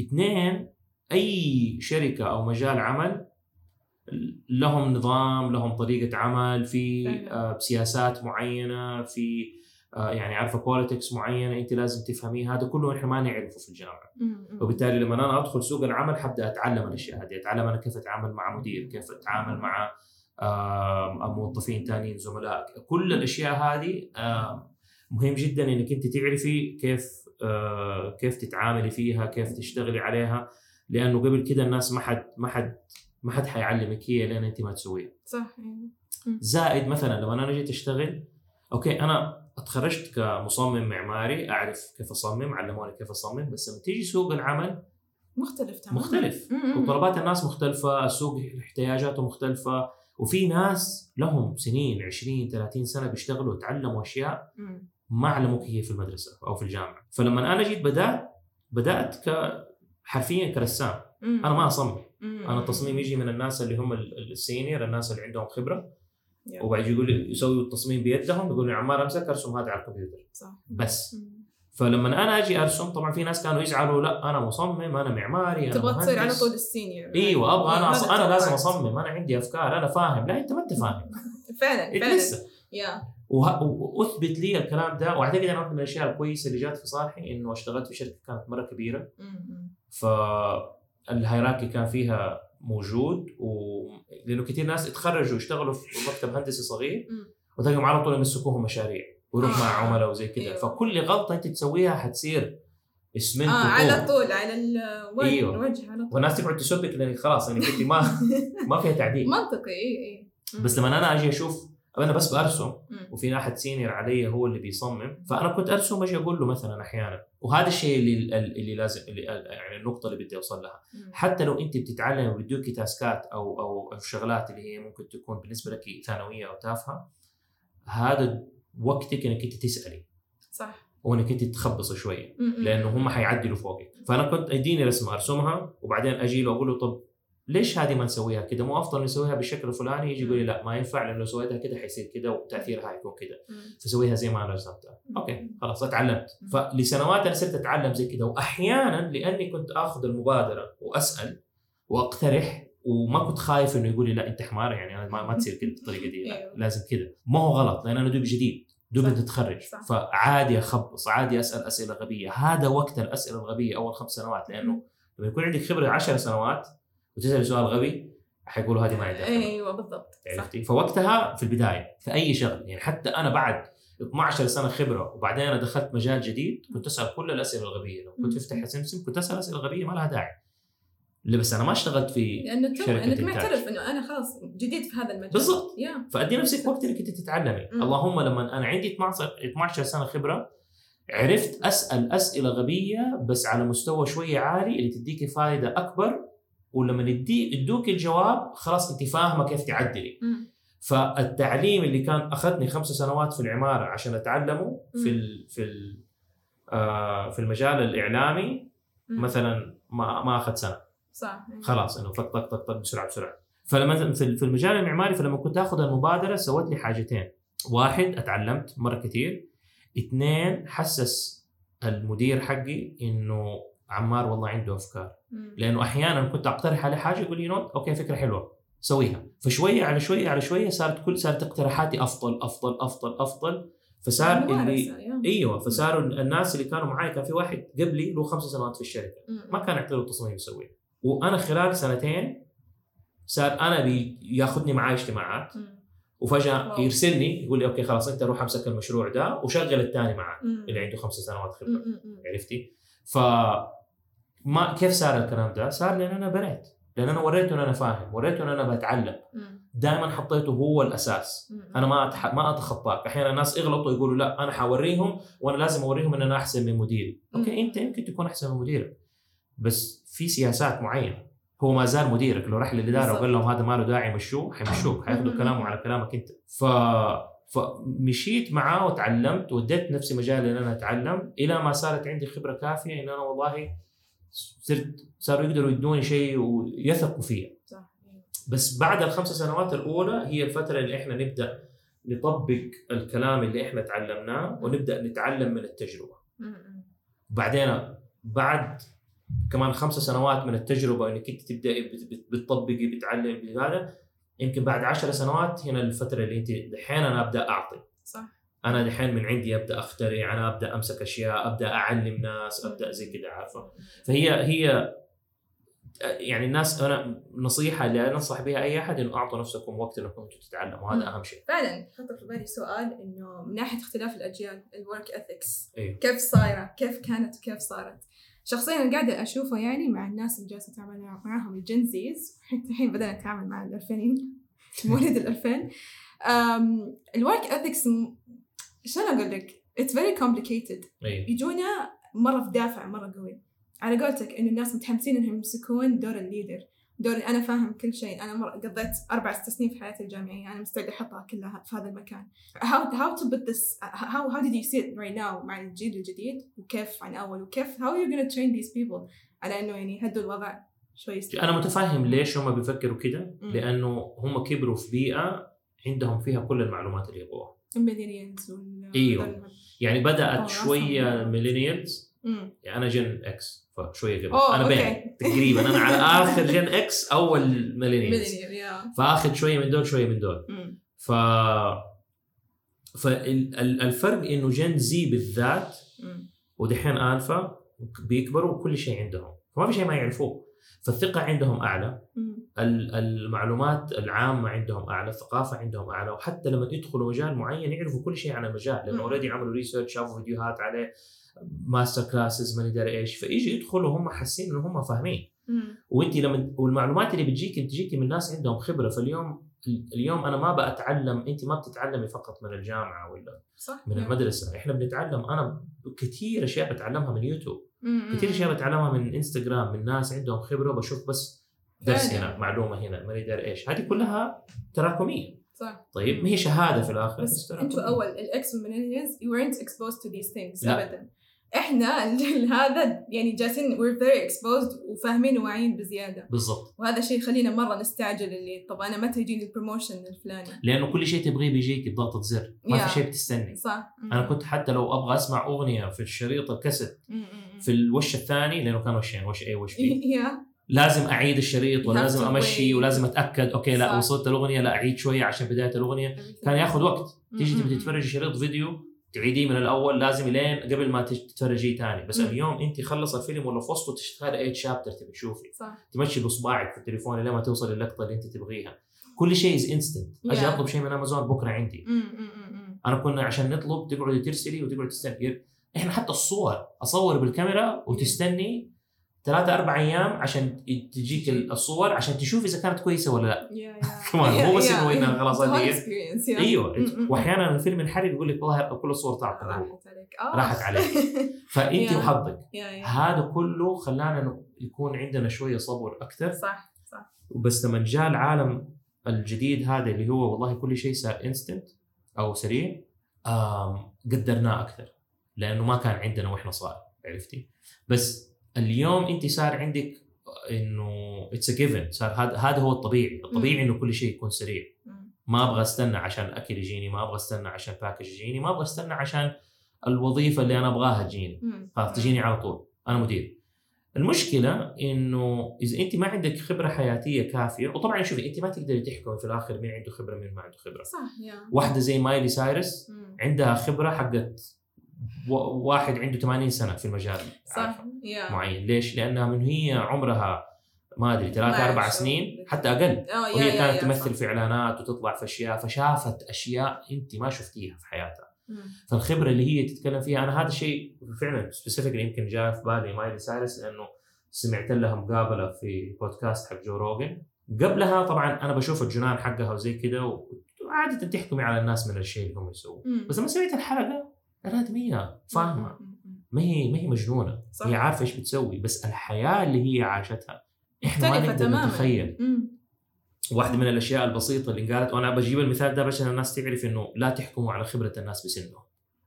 اثنين أي شركة أو مجال عمل لهم نظام لهم طريقة عمل في. آه، سياسات معينة في آه، يعني عارفة بوليتكس معينة انت لازم تفهميها هذا كله إحنا ما نعرفه في الجامعة. وبالتالي لما أنا أدخل سوق العمل حبدأ أتعلم الأشياء هذه أتعلم أنا كيف أتعامل مع مدير كيف أتعامل مع موظفين ثانيين زملاء. كل الأشياء هذه مهم جدا إنك أنت تعرفي كيف كيف تتعاملي فيها كيف تشتغلي عليها لأنه قبل كده الناس ما حد ما حد ما حد حيعلمك هي لين أنت ما تسويها. صح أيوه زائد مثلا لما أنا جيت أشتغل أوكي أنا اتخرجت كمصمم معماري أعرف كيف أصمم علموني كيف أصمم بس لما تيجي سوق العمل مختلف تماما. مختلف. وطلبات الناس مختلفة السوق احتياجاته مختلفة وفي ناس لهم سنين 20 30 سنة بيشتغلوا وتعلموا أشياء. ما علموك هي في المدرسة أو في الجامعة فلما أنا جيت بدأت بدأت ك حرفيا كرسام. أنا ما أصمم مم. أنا التصميم يجي من الناس اللي هم ال- ال senior الناس اللي عندهم خبرة يا. وبعد يقول يسوي التصميم بيدهم يقول لي عمار امسك ارسم هذا على الكمبيوتر صح بس. فلما أنا أجي أرسم طبعا في ناس كانوا يزعلوا لا أنا مصمم أنا معماري أنا تبغى تصير على. طول ال senior إيوه أبغى أنا أص... أنا لازم. أصمم أنا عندي أفكار أنا فاهم لا أنت ما أنت فاهم فعلا انت فعلا لسه. وأثبت لي الكلام ده وأعتقد أنا واحدة من الأشياء الكويسة اللي جات في صالحي إنه اشتغلت في شركة كانت مرة كبيرة. فالهيراكي كان فيها موجود و... لأنه كثير ناس اتخرجوا يشتغلوا في مكتب هندسي صغير. وتلاقيهم على طول يمسكوهم مشاريع ويروح مع آه. عملاء وزي كذا أيوه. فكل غلطة أنت تسويها حتصير اسمنت آه على. طول على الوجه أيوه. الوجه على طول والناس تقعد تسبك لانك خلاص يعني انت ما ما فيها تعديل منطقي اي اي. بس لما أنا أجي أشوف أنا بس برسم. وفي أحد senior عليّ هو اللي بيصمم فأنا كنت أرسم أجي أقول له مثلا أحيانا وهذا الشيء اللي اللي لازم اللي يعني النقطة اللي بدي أوصل لها. حتى لو أنت بتتعلم وبيدوكي task ات أو أو أو شغلات اللي هي ممكن تكون بالنسبة لك ثانوية أو تافهة هذا وقتك إنك أنت تسألي. صح. وإنك أنت تخبصي شوية. لأنه هم حيعدلوا فوقك فأنا كنت أديني رسمة أرسمها وبعدين أجي له أقول له طب ليش هذه ما نسويها كده؟ مو أفضل نسويها بالشكل الفلاني؟ يجي يقول لي لا ما ينفع لأنه لو سويتها كده حيصير كده وتاثيرها حيكون كده. فسويها زي ما أنا رسمتها. أوكي. خلاص اتعلمت. فلسنوات أنا صرت أتعلم زي كده. واحيانا لأني كنت آخذ المبادرة وأسأل وأقترح وما كنت خايف إنه يقول لي لا أنت حمار يعني ما, ما تصير كده بالطريقة دي. لا أيوه. لازم كده. ما هو غلط لأن أنا دوب جديد. دوب صح. انت تتخرج. صح. فعادي أخبص عادي أسأل أسئلة غبية. هذا وقت الأسئلة الغبية أول خمس سنوات لأنه لما يكون عندك خبرة 10 سنوات وتسأل سؤال غبي حيقولوا هذه ما عندها أيوه بالضبط. عرفتي؟ فوقتها في البداية في أي شغل. يعني حتى أنا بعد 12 سنة خبرة وبعدين أنا دخلت مجال جديد كنت أسأل كل الأسئلة الغبية. لو كنت. أفتح سمسم كنت أسأل أسئلة غبية ما لها داعي. لا بس أنا ما اشتغلت في لأنه تو انك. معترف إنه أنا خلاص جديد في هذا المجال بالضبط. يا فأدي نفسك وقت إنك أنت تتعلمي مم. اللهم لما أنا عندي 12 12 سنة خبرة عرفت أسأل أسئلة غبية بس على مستوى شوية عالي اللي تديكي فائده أكبر ولما يدي يدوك الجواب خلاص أنت فاهمة كيف تعدلي مم. فالتعليم اللي كان أخذني خمس سنوات في العمارة عشان أتعلمه في مم. ال في ال آه في المجال الإعلامي. مثلا ما ما أخذ سنة صح. خلاص إنه فط طق طق طق بسرعة بسرعة. فلما في المجال المعماري فلما كنت آخذ المبادرة سوت لي حاجتين. واحد أتعلمت مرة كثير اثنين حسس المدير حقي إنه عمار والله عنده أفكار. لأنه أحيانا كنت أقترح عليه حاجة يقول لي not أوكي فكرة حلوة. سويها. فشوية على شوية على شوية صارت كل صارت اقتراحاتي أفضل أفضل أفضل أفضل. فصار اللي. أيوه فصاروا الناس اللي كانوا معي كان في واحد قبلي له خمس سنوات في الشركة. ما كان يعطي له تصميم يسويه. وأنا خلال سنتين صار أنا بياخذني معاه اجتماعات. وفجأة. يرسلني يقول لي أوكي خلاص أنت روح أمسك المشروع ده وشغل الثاني معاه. اللي عنده خمس سنوات خبرة. عرفتي؟ ف ما كيف صار الكلام ده؟ صار لأن أنا بنيت لأن أنا وريته إن أنا فاهم وريته إن أنا بتعلم. دائما حطيته هو الأساس. أنا ما أتح... ما أتخطاك أحيانا الناس يغلطوا يقولوا لا أنا حوريهم وأنا لازم أوريهم إن أنا أحسن من مديري أوكي. أنت يمكن تكون أحسن من مديرك بس في سياسات معينة هو ما زال مديرك لو راح للإدارة. وقال لهم هذا ما له داعي يمشوه حيمشوك حياخذوا. كلامه على كلامك أنت ف فمشيت معاه وتعلمت وديت نفسي مجال إن أنا أتعلم إلى ما صارت عندي خبرة كافية إن أنا والله صرت صاروا يقدروا يدوني شيء ويثقوا فيا صح. بس بعد الخمس سنوات الأولى هي الفترة اللي إحنا نبدأ نطبق الكلام اللي إحنا تعلمناه ونبدأ نتعلم من التجربة. بعدين بعد كمان خمس سنوات من التجربة إنك أنت تبداي بت- بت- بتطبقي بتعلمي هذا يمكن بعد عشر سنوات هنا الفترة اللي أنت دحين أنا أبدأ أعطي. صح. أنا دحين من عندي أبدأ أخترع أنا أبدأ أمسك أشياء أبدأ أعلم ناس أبدأ زي كذا عارفة؟ فهي هي يعني الناس أنا نصيحة اللي أنصح بها أي أحد إنه أعطوا نفسكم وقت إنكم أنتم تتعلموا. هذا. أهم شيء. فعلا خطر في بالي سؤال إنه من ناحية اختلاف الأجيال الورك اثكس أيوه كيف صايرة؟ كيف كانت وكيف صارت؟ شخصيا أنا قاعدة أشوفه يعني مع الناس اللي جالسة اتعامل مع- معاهم ال Gen Zs الحين بدأنا نتعامل مع الألفينين مواليد الألفين. ال work ethics شلون أقول لك؟ it's very complicated يجونا مرة في دافع مرة قوي. على قولتك انه الناس متحمسين إنهم يمسكون دور ال leader دور أنا فاهم كل شيء. أنا مر... قضيت أربع ست سنين في حياتي الجامعية. أنا مستعده أحطها كلها في هذا المكان. How how to put this how how did you see it right now مع الجيل الجديد؟ وكيف عن أول؟ وكيف how are you gonna train these people على إنه يعني يهدوا الوضع شوي أنا متفاهم ليش هم بيفكروا كده. مم. لأنه هم كبروا في بيئة عندهم فيها كل المعلومات اللي يبغوها. ال millennials وال أيوه. يعني بدأت شوية. millennials. يعني أنا Gen X فشوية أوه، أنا. بين تقريبا أنا على آخر Gen X اول يا فآخذ شوية من دول شوية من دول. ف فالفرق إنه Gen Z بالذات. ودحين آلفا بيكبروا وكل شيء عندهم. فما في شيء ما يعرفوه. فالثقة عندهم أعلى. المعلومات العامة عندهم أعلى الثقافة عندهم أعلى وحتى لما يدخلوا مجال معين يعرفوا كل شيء عن المجال لأنه. already عملوا research شافوا فيديوهات عليه. master classes ما ندري إيش فيجي يدخلوا هم حاسين إنه هم فاهمين. وانت لما والمعلومات اللي بتجيك بتجيك من ناس عندهم خبرة فاليوم اليوم أنا ما بتعلم أنت ما بتتعلمي فقط من الجامعة ولا صح من. المدرسة إحنا بنتعلم أنا كثير أشياء بتعلمها من يوتيوب. كثير أشياء بتعلمها من إنستغرام من ناس عندهم خبرة بشوف بس درس. هنا معلومة هنا ما ادري إيش هذه كلها تراكمية صح طيب ما هي شهادة في الآخر بس تراكمية. أنتوا أول ال X millennials you weren't exposed to these things لا. ابدا إحنا الجيل هذا يعني جالسين we're very exposed وفاهمين وواعيين بزيادة. بالضبط. وهذا شيء يخلينا مرة نستعجل اللي طب أنا متى يجيني ال promotion الفلاني؟ لأنه كل شيء تبغيه بيجيك بضغطة زر. ما Yeah. في شيء بتستني. صح. أنا كنت حتى لو أبغى أسمع أغنية في الشريط الكاسيت في الوش الثاني لأنه كان وشين وش اي وش بي لازم أعيد الشريط ولازم أمشي. ولازم أتأكد. أوكي لا صح. وصلت الأغنية لا أعيد شوية عشان بداية الأغنية. كان ياخذ وقت. تيجي تبي تتفرج شريط فيديو تعيديه من الأول لازم لين قبل ما تتفرجيه ثاني بس مم. اليوم انت خلص الفيلم ولا في وسطه تشتغل أي chapter تبي تشوفي. صح. تمشي باصبعك في التليفون لين ما توصل للقطة اللي انت تبغيها. كل شيء is instant أجي. أطلب شيء من امازون بكرة عندي. مم، مم، مم، مم. أنا كنا عشان نطلب تقعدي ترسلي وتقعدي تستني. إحنا حتى الصور أصور بالكاميرا وتستني ثلاثة أربع أيام عشان تجيك الصور عشان تشوف إذا كانت كويسة ولا لا كمان مو بس إنه. إنها خلاص هذه yeah. أيوه م- م. وأحيانا الفيلم ينحرق يقول لك والله كل الصور طلعت. راحت عليك آه. راحت عليك. Yeah. وحظك هذا كله خلانا يكون عندنا شوية صبر أكثر صح صح بس لما جاء العالم الجديد هذا اللي هو والله كل شيء صار instant أو سريع قدرناه أكثر لأنه ما كان عندنا وإحنا صغار عرفتي بس اليوم انت صار عندك انه it's given صار هذا هذا هو الطبيعي. الطبيعي انه كل شيء يكون سريع. ما أبغى استنى عشان الاكل يجيني ما أبغى استنى عشان package يجيني ما أبغى استنى عشان الوظيفة اللي أنا أبغاها تجيني مم. خلاص تجيني على طول. أنا مدير. المشكلة إنه إذا أنت ما عندك خبرة حياتية كافية وطبعا شوفي أنت ما تقدري تحكمي في الآخر مين عنده خبرة مين ما عنده خبرة. صح يا. واحدة زي مايلي سايرس. عندها خبرة حقت واحد عنده 80 سنة في المجال صح؟ يا معين ليش؟ لأنها من هي عمرها ما أدري ثلاثة ما أربع. سنين حتى أقل آه، يا- وهي كانت يا، تمثل صح. في إعلانات وتطلع في أشياء فشافت أشياء أنت ما شفتيها في حياتها. فالخبرة اللي هي تتكلم فيها أنا هذا الشيء فعلا specifically يمكن جاء في بالي مايلي سايرس لأنه سمعت لها مقابلة في بودكاست حق جو روجن قبلها طبعا أنا بشوف الجنان حقها وزي كذا وعادة تحكمي على الناس من الشيء اللي هم يسووه. بس لما سمعت الحلقة الادميه فاهمة. ما هي ما هي مجنونة. صح. هي عارفة إيش بتسوي بس الحياة اللي هي عاشتها. إحنا ما نقدر نتخيل. واحدة من الأشياء البسيطة اللي قالت وأنا بجيب المثال ده عشان الناس تعرف إنه لا تحكموا على خبرة الناس بسنهم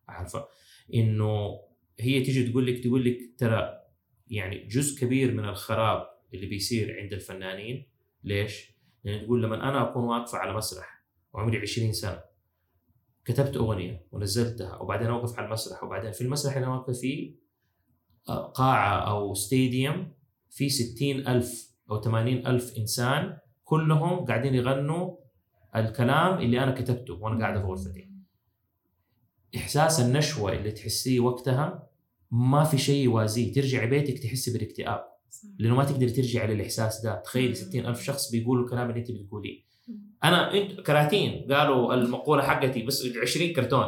عارفة؟ إنه هي تيجي تقول لك تقول لك ترى يعني جزء كبير من الخراب اللي بيصير عند الفنانين. ليش؟ لأن تقول لما أنا أكون واقفة على مسرح وعمري 20 سنة. كتبت أغنية ونزلتها وبعدين أوقف على المسرح وبعدين في المسرح اللي أنا واقف فيه آه، قاعة أو ستاديوم في 60 ألف أو 80 ألف إنسان كلهم قاعدين يغنوا الكلام اللي أنا كتبته وأنا قاعد في غرفتي. إحساس النشوة اللي تحسيه وقتها ما في شيء يوازيه ترجع بيتك تحسي بالاكتئاب. صح. لأنه ما تقدر ترجع للإحساس ده. تخيلي 60 ألف شخص بيقولوا الكلام اللي أنت بتقوليه. أنا أنت كراتين قالوا المقولة حقتي بس 20 كرتون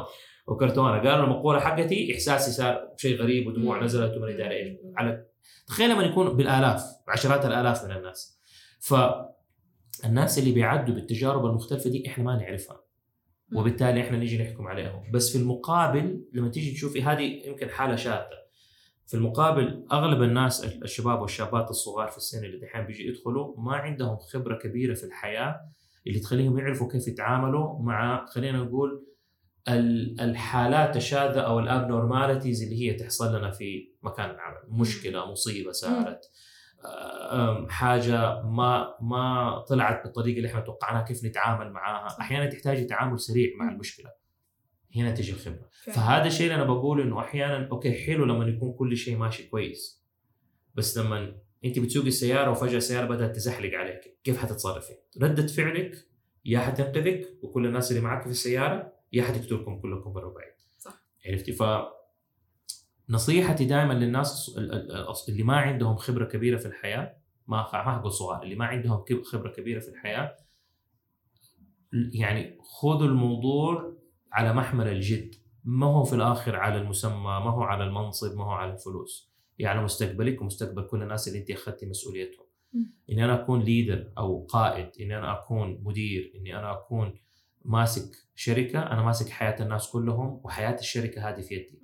وكرتونة قالوا المقولة حقتي إحساسي صار شيء غريب ودموع. نزلت وما أدري إيش مم. على تخيل لما يكون بالآلاف عشرات الآلاف من الناس فالناس اللي بيعدوا بالتجارب المختلفة دي إحنا ما نعرفها. وبالتالي إحنا نيجي نحكم عليهم بس في المقابل لما تيجي تشوفي هذه يمكن حالة شاذة في المقابل أغلب الناس الشباب والشابات الصغار في السن اللي دحين بيجي يدخلوا ما عندهم خبرة كبيرة في الحياة اللي تخليهم يعرفوا كيف يتعاملوا مع خلينا نقول ال- الحالات الشاذة أو الأبنورماليتيز اللي هي تحصل لنا في مكان العمل مشكلة مصيبة صارت أم، حاجة ما ما طلعت بالطريقة اللي إحنا توقعناها كيف نتعامل معاها صح. أحيانا تحتاجي تعامل سريع مع مم. المشكلة هنا تجي الخبرة فعلا. فهذا الشيء اللي أنا بقوله إنه أحيانا أوكي حلو لما يكون كل شيء ماشي كويس بس لما انت بتسوقي السيارة وفجأة السيارة بدأت تزحلق عليك. كيف حتتصرفي؟ ردة فعلك يا حتنقذك وكل الناس اللي معك في السيارة يا حتقتلكم كلكم برا بعيد. صح. عرفتي؟ ف نصيحتي دائما للناس اللي ما عندهم خبرة كبيرة في الحياة ما ما حقول صغار اللي ما عندهم خبرة كبيرة في الحياة يعني خذوا الموضوع على محمل الجد. ما هو في الآخر على المسمى ما هو على المنصب ما هو على الفلوس. يعني على مستقبلك ومستقبل كل الناس اللي انت أخذتي مسؤوليتهم. إني أنا أكون ليدر أو قائد إني أنا أكون مدير إني أنا أكون ماسك شركة أنا ماسك حياة الناس كلهم وحياة الشركة هذه في يدي.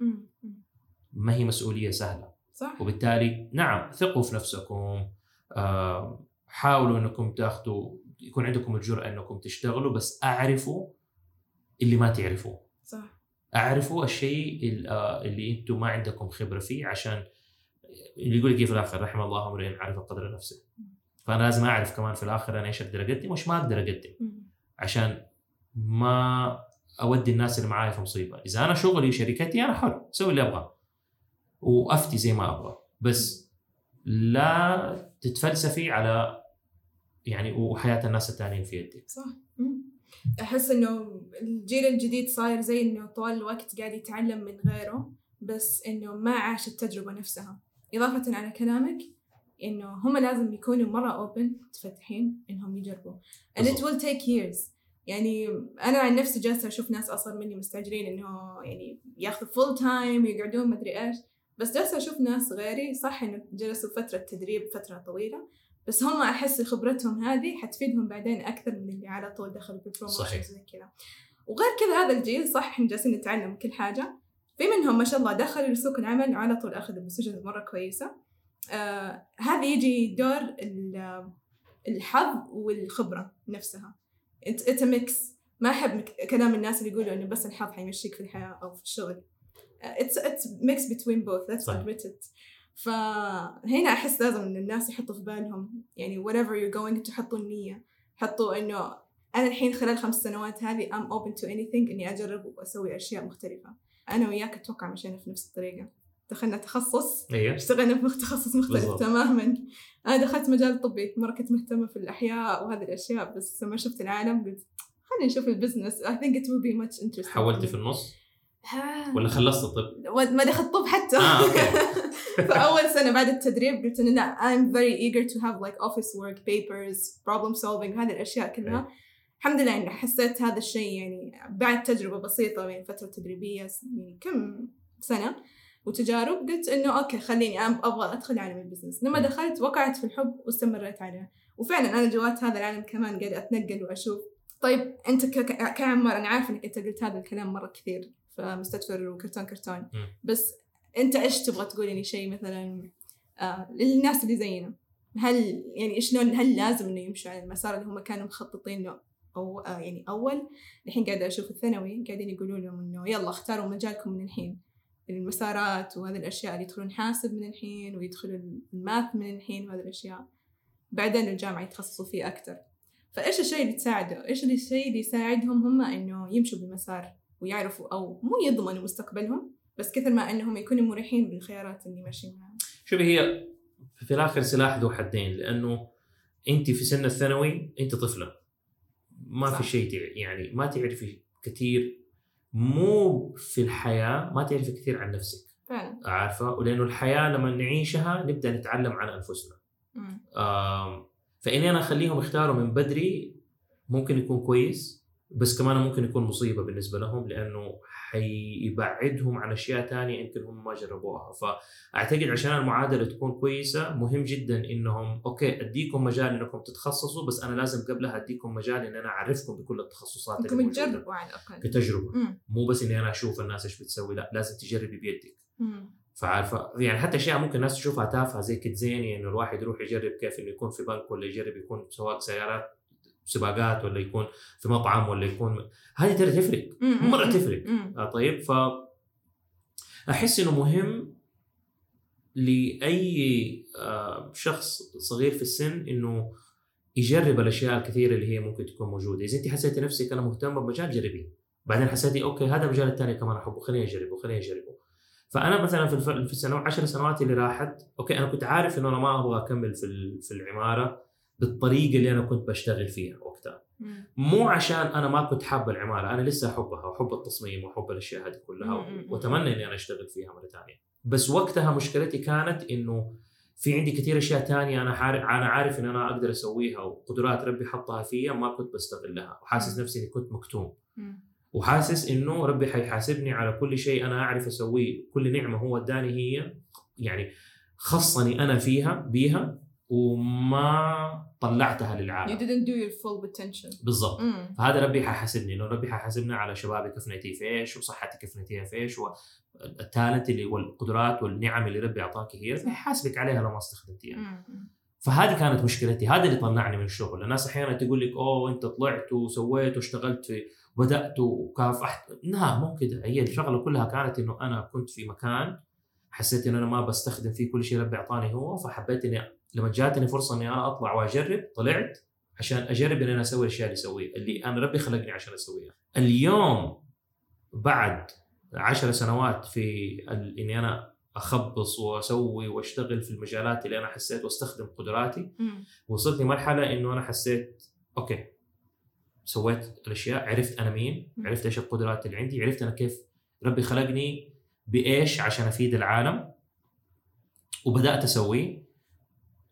ما هي مسؤولية سهلة؟ صح. وبالتالي نعم ثقوا في نفسكم آه، حاولوا إنكم تأخذوا يكون عندكم الجرأة إنكم تشتغلوا بس أعرفوا اللي ما تعرفوه. صح. أعرفوا الشيء ال- آه، اللي أنتم ما عندكم خبرة فيه عشان اللي يقول لك إيه في الآخر؟ رحم الله امرئ عرف قدر نفسه. فأنا لازم أعرف كمان في الآخر أنا إيش أقدر أقدم وإيش ما أقدر أقدم. عشان ما أودي الناس اللي معاي في مصيبة. إذا أنا شغلي شركتي أنا حر أسوي اللي ابغاه وأفتي زي ما أبغى. بس لا تتفلسفي على يعني وحياة الناس الثانيين في يدي صح. أحس إنه الجيل الجديد صاير زي إنه طوال الوقت قاعد يتعلم من غيره بس إنه ما عاش التجربة نفسها. إضافة على كلامك إنه هم لازم يكونوا مرة اوبن متفتحين إنهم يجربوا. And it will take years. يعني أنا عن نفسي جالسة أشوف ناس أصغر مني مستعجلين إنه يعني ياخذوا full time يقعدون مدري إيش. بس جالسة أشوف ناس غيري صح إنه جلسوا فترة تدريب فترة طويلة. بس هم أحس خبرتهم هذه حتفيدهم بعدين أكثر من اللي على طول دخلوا بال promotion زي كذا وغير كذا هذا الجيل صح إحنا جالسين نتعلم كل حاجة. في منهم ما شاء الله دخلوا لسوق العمل وعلى طول أخذوا positions مرة كويسة. آه هذا يجي دور الحظ والخبرة نفسها. it's a mix ما أحب كلام الناس اللي يقولوا إنه بس الحظ حيمشيك في الحياة أو في الشغل. it's it's mix between both admit it فهنا أحس لازم إن الناس يحطوا في بالهم. يعني whatever you're going تحطوا النية. حطوا إنه أنا الحين خلال خمس سنوات هذه I'm open to anything إني أجرب وأسوي أشياء مختلفة. أنا وياك أتوقع مشينا في نفس الطريقة. دخلنا تخصص. أيوه اشتغلنا في تخصص مختلف بالضبط. تماما. أنا دخلت مجال طبي مرة كنت مهتمة في الأحياء وهذه الأشياء بس لما شفت العالم قلت خلينا نشوف ال business I think it will be much interesting. حولتي في النص؟ ولا خلصت الطب؟ ما دخلت طب حتى. آه، okay. فاول سنة بعد التدريب قلت إنه لا I'm very eager to have like office work papers problem solving هذه الأشياء كلها. الحمد لله إني حسيت هذا الشيء يعني بعد تجربة بسيطة من فترة تدريبية يعني كم سنة وتجارب قلت إنه okay خليني أبغى أدخل عالم ال business. لما دخلت وقعت في الحب واستمريت عليه وفعلا أنا جوات هذا العالم كمان قاعد أتنقل وأشوف. طيب أنت كعمار أنا عارفة إنك أنت قلت هذا الكلام مرة كثير في مستدفر وكرتون كرتون بس أنت إيش تبغى تقول لي شيء مثلا آه للناس اللي زينا؟ هل يعني شلون هل لازم إنه يمشوا على المسار اللي هم كانوا مخططين له؟ أو آه يعني أول الحين قاعدة أشوف الثانوي قاعدين يقولوا لهم إنه يلا اختاروا مجالكم من الحين. المسارات وهذه الأشياء اللي يدخلون حاسب من الحين ويدخلوا الماث من الحين وهذه الأشياء. بعدين الجامعة يتخصصوا فيه أكثر فإيش الشيء اللي تساعده؟ إيش الشيء اللي يساعدهم هم إنه يمشوا بمسار ويعرفوا أو مو يضمنوا مستقبلهم بس كثر ما إنهم يكونوا مريحين بالخيارات اللي ماشيين معها شوفي هي في الآخر سلاح ذو حدين لأنه انت في سن الثانوي انت طفلة. ما صح. في شيء يعني ما تعرفي كثير مو في الحياة ما تعرفي كثير عن نفسك. فعلا. عارفة؟ ولأنه الحياة لما نعيشها نبدأ نتعلم عن أنفسنا. فإني أنا أخليهم يختاروا من بدري ممكن يكون كويس. بس كمان ممكن يكون مصيبة بالنسبة لهم لأنه حيبعدهم عن أشياء ثانية يمكن هم ما جربوها. فأعتقد عشان المعادلة تكون كويسة مهم جدا إنهم أوكي أديكم مجال إنكم تتخصصوا بس أنا لازم قبلها أديكم مجال إن أنا أعرفكم بكل التخصصات انكم اللي تجربوا على الأقل. كتجربة. مم. مو بس إني أنا أشوف الناس إيش بتسوي لا لازم تجربي بيدك. فعارفة يعني حتى أشياء ممكن الناس تشوفها تافهة زي كيدزيني إنه الواحد يروح يجرب كيف إنه يكون في بنك ولا يجرب يكون سواق سيارات. سباقات ولا يكون في مطعم ولا يكون هذه ترى تفرق. مرة تفرق. آه طيب ف أحس إنه مهم لأي آه شخص صغير في السن إنه يجرب الأشياء الكثيرة اللي هي ممكن تكون موجودة. إذا أنت حسيتي نفسك أنا مهتمه بمجال جربيه بعدين حسيتي okay هذا المجال الثاني كمان أحبه خليني أجربه خليني أجربه. فأنا مثلا في في السنوات 10 سنوات اللي راحت okay أنا كنت عارف إنه أنا ما أبغى أكمل في في العمارة. بالطريقة اللي أنا كنت بشتغل فيها وقتها. مو عشان أنا ما كنت حابه العماره أنا لسه أحبها وأحب التصميم وأحب الأشياء هذه كلها وأتمنى إني أنا أشتغل فيها مرة ثانية. بس وقتها مشكلتي كانت إنه في عندي كثير أشياء ثانية أنا عارف أنا عارف إن أنا أقدر أسويها وقدرات ربي حطها فيا ما كنت بستغلها وحاسس نفسي إني كنت مكتوم. وحاسس إنه ربي حيحاسبني على كل شيء أنا أعرف أسويه كل نعمة هو اداني هي يعني خصني أنا فيها بيها. وما طلعتها للعالم. You didn't do your full potential بالضبط. Mm. فهذا ربي حيحاسبني انه ربي حيحاسبنا على شبابي كيف نتي في إيش وصحتي كيف نتيها في إيش والتالنت اللي والقدرات والنعم اللي ربي أعطاك هي حيحاسبك عليها لو ما استخدمتيها. Mm. فهذه كانت مشكلتي هذا اللي طلعني من الشغل. الناس أحيانا تقول لك أوه أنت طلعت وسويت واشتغلت في بدأت وكافحت. لا مو كده. هي الشغلة كلها كانت إنه أنا كنت في مكان حسيت إنه أنا ما بستخدم فيه كل شيء ربي أعطاني هو فحبيت إني لما جاتني فرصة إني أنا أطلع وأجرب طلعت عشان أجرب اني أنا أسوي الأشياء اللي أسويها اللي أنا ربي خلقني عشان أسويها اليوم بعد عشر سنوات في إني أنا أخبص وأسوي وأشتغل في المجالات اللي أنا حسيت وأستخدم قدراتي. وصلت لمرحلة إنه أنا حسيت okay سويت الأشياء عرفت أنا مين. عرفت إيش القدرات اللي عندي عرفت أنا كيف ربي خلقني بإيش عشان أفيد العالم وبدأت أسويه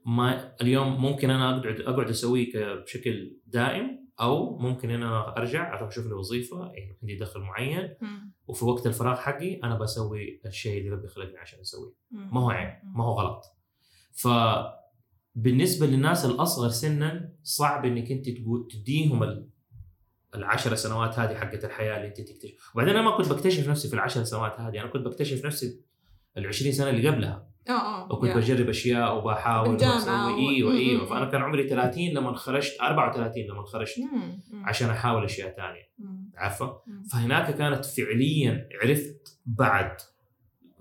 ما اليوم ممكن أنا اقعد أقعد أسويه بشكل دائم أو ممكن أنا أرجع أروح أشوف لي وظيفة يعني عندي دخل معين مم. وفي وقت الفراغ حقي أنا بسوي الشيء اللي ربي خلقني عشان أسويه. ما هو عيب ما هو غلط فبالنسبه للناس الأصغر سنا صعب إنك أنت تديهم ال- العشر سنوات هذه حقت الحياة اللي أنت تكتشف وبعدين أنا ما كنت بكتشف نفسي في العشر سنوات هذه أنا كنت بكتشف نفسي ال 20 سنة اللي قبلها آه آه وكنت. بجرب أشياء وبحاول و- أيوه أيوه فأنا كان عمري 30 لما خرجت 34 لما خرجت. عشان أحاول أشياء ثانية. عارفه. فهناك كانت فعليا عرفت بعد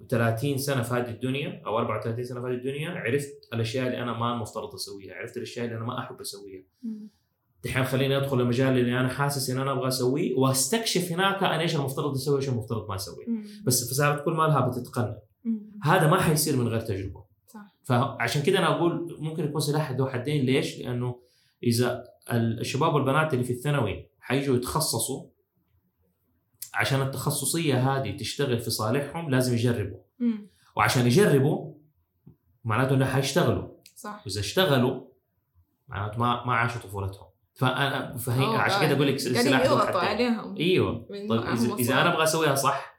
30 سنة في هذه الدنيا أو 34 سنة في هذه الدنيا عرفت الأشياء اللي أنا ما المفترض أسويها، عرفت الأشياء اللي أنا ما أحب أسويها. دحين خليني أدخل المجال اللي أنا حاسس إن أنا أبغى أسويه وأستكشف هناك أنا إيش المفترض أسوي وإيش المفترض ما أسوي. بس فصارت كل ما لها بتتقنن. هذا ما حيصير من غير تجربة. صح. فعشان كده أنا أقول ممكن يكون سلاح ذو حدين ليش؟ لأنه إذا الشباب والبنات اللي في الثانوي حيجوا يتخصصوا عشان التخصصية هذه تشتغل في صالحهم لازم يجربوا مم. وعشان يجربوا معناته إنه حيشتغلوا صح وإذا اشتغلوا معناته ما ما عاشوا طفولتهم فانا فهي أوه، عشان كده أقول لك قاعدين سلاح ذو حدين عليهم إيوه طيب اذا, إذا. أنا أبغى أسويها صح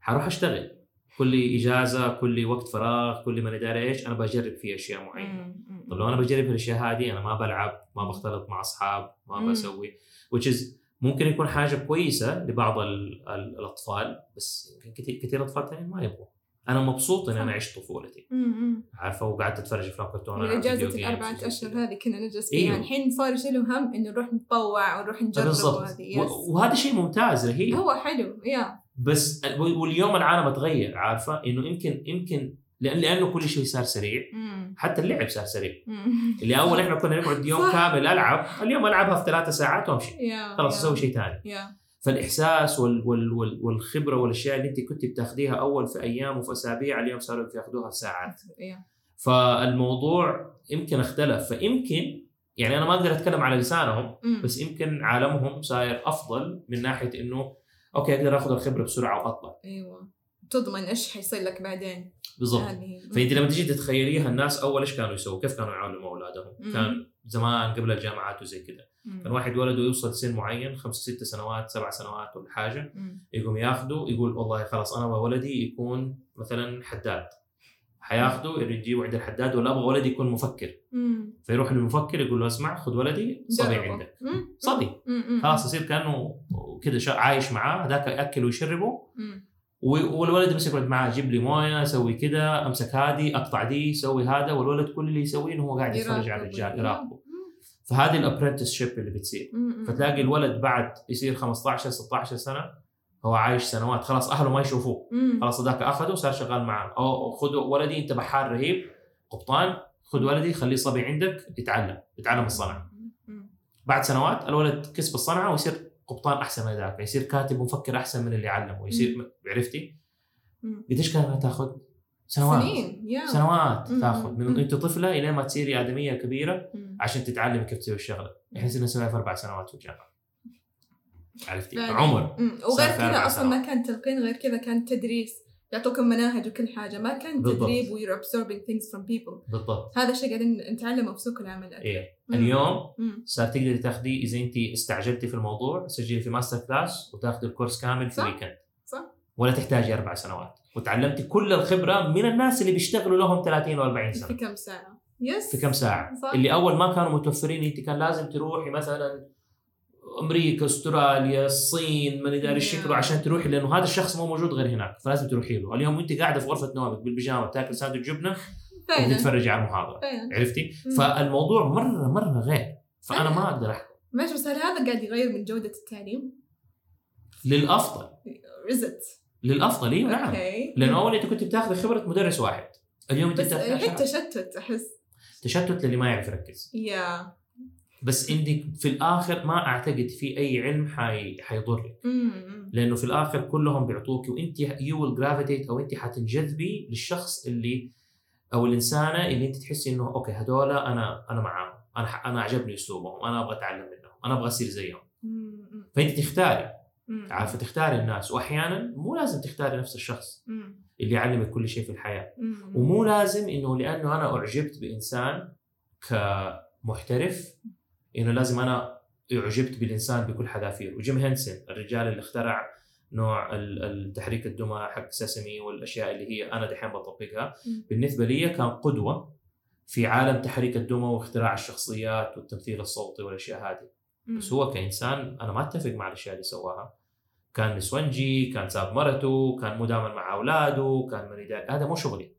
حروح أشتغل كل إجازة كل وقت فراغ كل ما ادري إيش أنا بجرب فيه أشياء معينة. طب لو أنا بجرب الاشياء هذه أنا ما بلعب ما بختلط مع أصحاب ما. بسوي which is ممكن يكون حاجة كويسة لبعض ال ال الأطفال بس كثير كثير أطفال ثانيين ما يبغوا أنا مبسوط ان أنا. عشت طفولتي. عارفة وقعدت أتفرج أفلام كرتون وزي أشهر كده. هذه كنا نجلس فيها أيوه. الحين صار يشيلوا هم إنه نروح نتطوع ونروح نجرب وهذه يس وهذا شيء ممتاز رهيب هو حلو يا بس واليوم العالم تغير عارفة إنه يمكن يمكن لأن لأنه كل شيء صار سريع. حتى اللعب صار سريع. اللي أول إحنا كنا نقعد يوم. كامل ألعب اليوم ألعبها في ثلاثة ساعات وأمشي خلاص. أسوي شيء ثاني فالإحساس وال وال وال والخبرة والأشياء اللي أنت كنت بتاخذيها أول في أيام وفي أسابيع اليوم صاروا ياخذوها في ساعات فالموضوع يمكن اختلف فيمكن يعني أنا ما أقدر أتكلم على لسانهم. بس يمكن عالمهم صاير أفضل من ناحية إنه أوكي أقدر آخذ الخبرة بسرعة وأطلع أيوه تضمن إيش حيصير لك بعدين بالضبط هذه فانت لما تيجي تتخيليها الناس أول إيش كانوا يسووا؟ كيف كانوا يعلموا أولادهم؟ مم. كان زمان قبل الجامعات وزي كذا،. كان واحد ولده يوصل سن معين خمس ست سنوات سبع سنوات ولا حاجة مم. يقوم ياخذه يقول والله خلاص أنا ولدي يكون مثلا حداد حياخذه يجيبه عند الحداد ولا أبغى ولدي يكون مفكر مم. فيروح للمفكر يقول له أسمع خذ ولدي صبي. عندك مم. صبي. خلاص يصير كأنه كذا عايش معاه هذاك يأكل ويشربه والولد بس يقعد معاه جيب لي موية سوي كذا أمسك هذه أقطع دي سوي هذا والولد كل اللي يسويه إنه هو قاعد يتفرج على الرجال. يراقبه. فهذه ال apprenticeship اللي بتصير. فتلاقي الولد بعد يصير 15 16 سنة هو عايش سنوات خلاص أهله ما يشوفوه. خلاص ذاك أخذه وصار شغال معاه أو خذ ولدي انت بحار رهيب قبطان خذ ولدي خليه صبي عندك يتعلم يتعلم الصنعة. بعد سنوات الولد كسب الصنعة ويصير قبطان أحسن من ذاك يصير كاتب ومفكر أحسن من اللي علمه يصير عرفتي. قديش كانت تأخذ سنوات سنين يا سنوات. تأخذ من. أنت طفلة إلى ما تصيري آدمية كبيرة. عشان تتعلمي كيف تسوي الشغلة إحنا صرنا نسويها في أربع سنوات في الجامعة عرفتي فعلاً. عمر. وغير في كذا أصلا ما. كان تلقين غير كذا كان تدريس يعطوكم مناهج وكل حاجة ما كان بالضبط. تدريب we're absorbing things from people بالضبط هذا الشيء قاعدين نتعلمه في سوق العمل. إيه. اليوم. صار تقدري تاخذي إذا أنت استعجلتي في الموضوع تسجلي في masterclass وتاخذي ال course كامل في. weekend صح. ولا تحتاجي أربع سنوات وتعلمتي كل الخبرة من الناس اللي بيشتغلوا لهم 30 و40 في سنة كم ساعة yes في كم ساعة صح. اللي أول ما كانوا متوفرين أنت كان لازم تروحي مثلا أمريكا أستراليا الصين من داري. الشكل عشان تروحي لأنه هذا الشخص مو موجود غير هناك فلازم تروحي له. اليوم وأنت قاعدة في غرفة نومك بالبيجامة بتاكل ساندويتش جبنة فعلا. وبتتفرجي على المحاضرة. عرفتي؟ مم. فالموضوع مرة مرة غير. فأنا. ما أقدر أحكم. ماشي بس هل هذا قاعد يغير من جودة التعليم؟ للأفضل. result للأفضل أيوه نعم. لأنه أول أنت كنت بتاخذ خبرة مدرس واحد. اليوم أنت بس الحين. تشتت أحس. تشتت للي ما يعرف يركز. يا بس عندك في الآخر ما أعتقد في أي علم حي... حيضرك. لأنه في الآخر كلهم بيعطوك وأنت you will gravitate أو أنت حتنجذبي للشخص اللي أو الإنسانة اللي أنت تحسي إنه okay هذول أنا أنا معاهم أنا ح- أنا عجبني أسلوبهم أنا أبغى أتعلم منهم أنا أبغى أصير زيهم. فأنت تختاري. عارفة تختاري الناس واحيانا مو لازم تختاري نفس الشخص. اللي يعلمك كل شيء في الحياة مم. ومو لازم إنه لأنه أنا أعجبت بإنسان كمحترف إنه لازم أنا أعجبت بالإنسان بكل حذافيره وجيم هنسن الرجال اللي اخترع نوع ال- التحريك الدمى حق سسمي والأشياء اللي هي أنا دحين بطبقها. بالنسبة لي كان قدوة في عالم تحريك الدمى واختراع الشخصيات والتمثيل الصوتي والأشياء هذه. بس هو كإنسان أنا ما أتفق مع الأشياء اللي سواها كان نسونجي كان ساب مرته كان مو دائما مع أولاده كان داري هذا مو شغلي.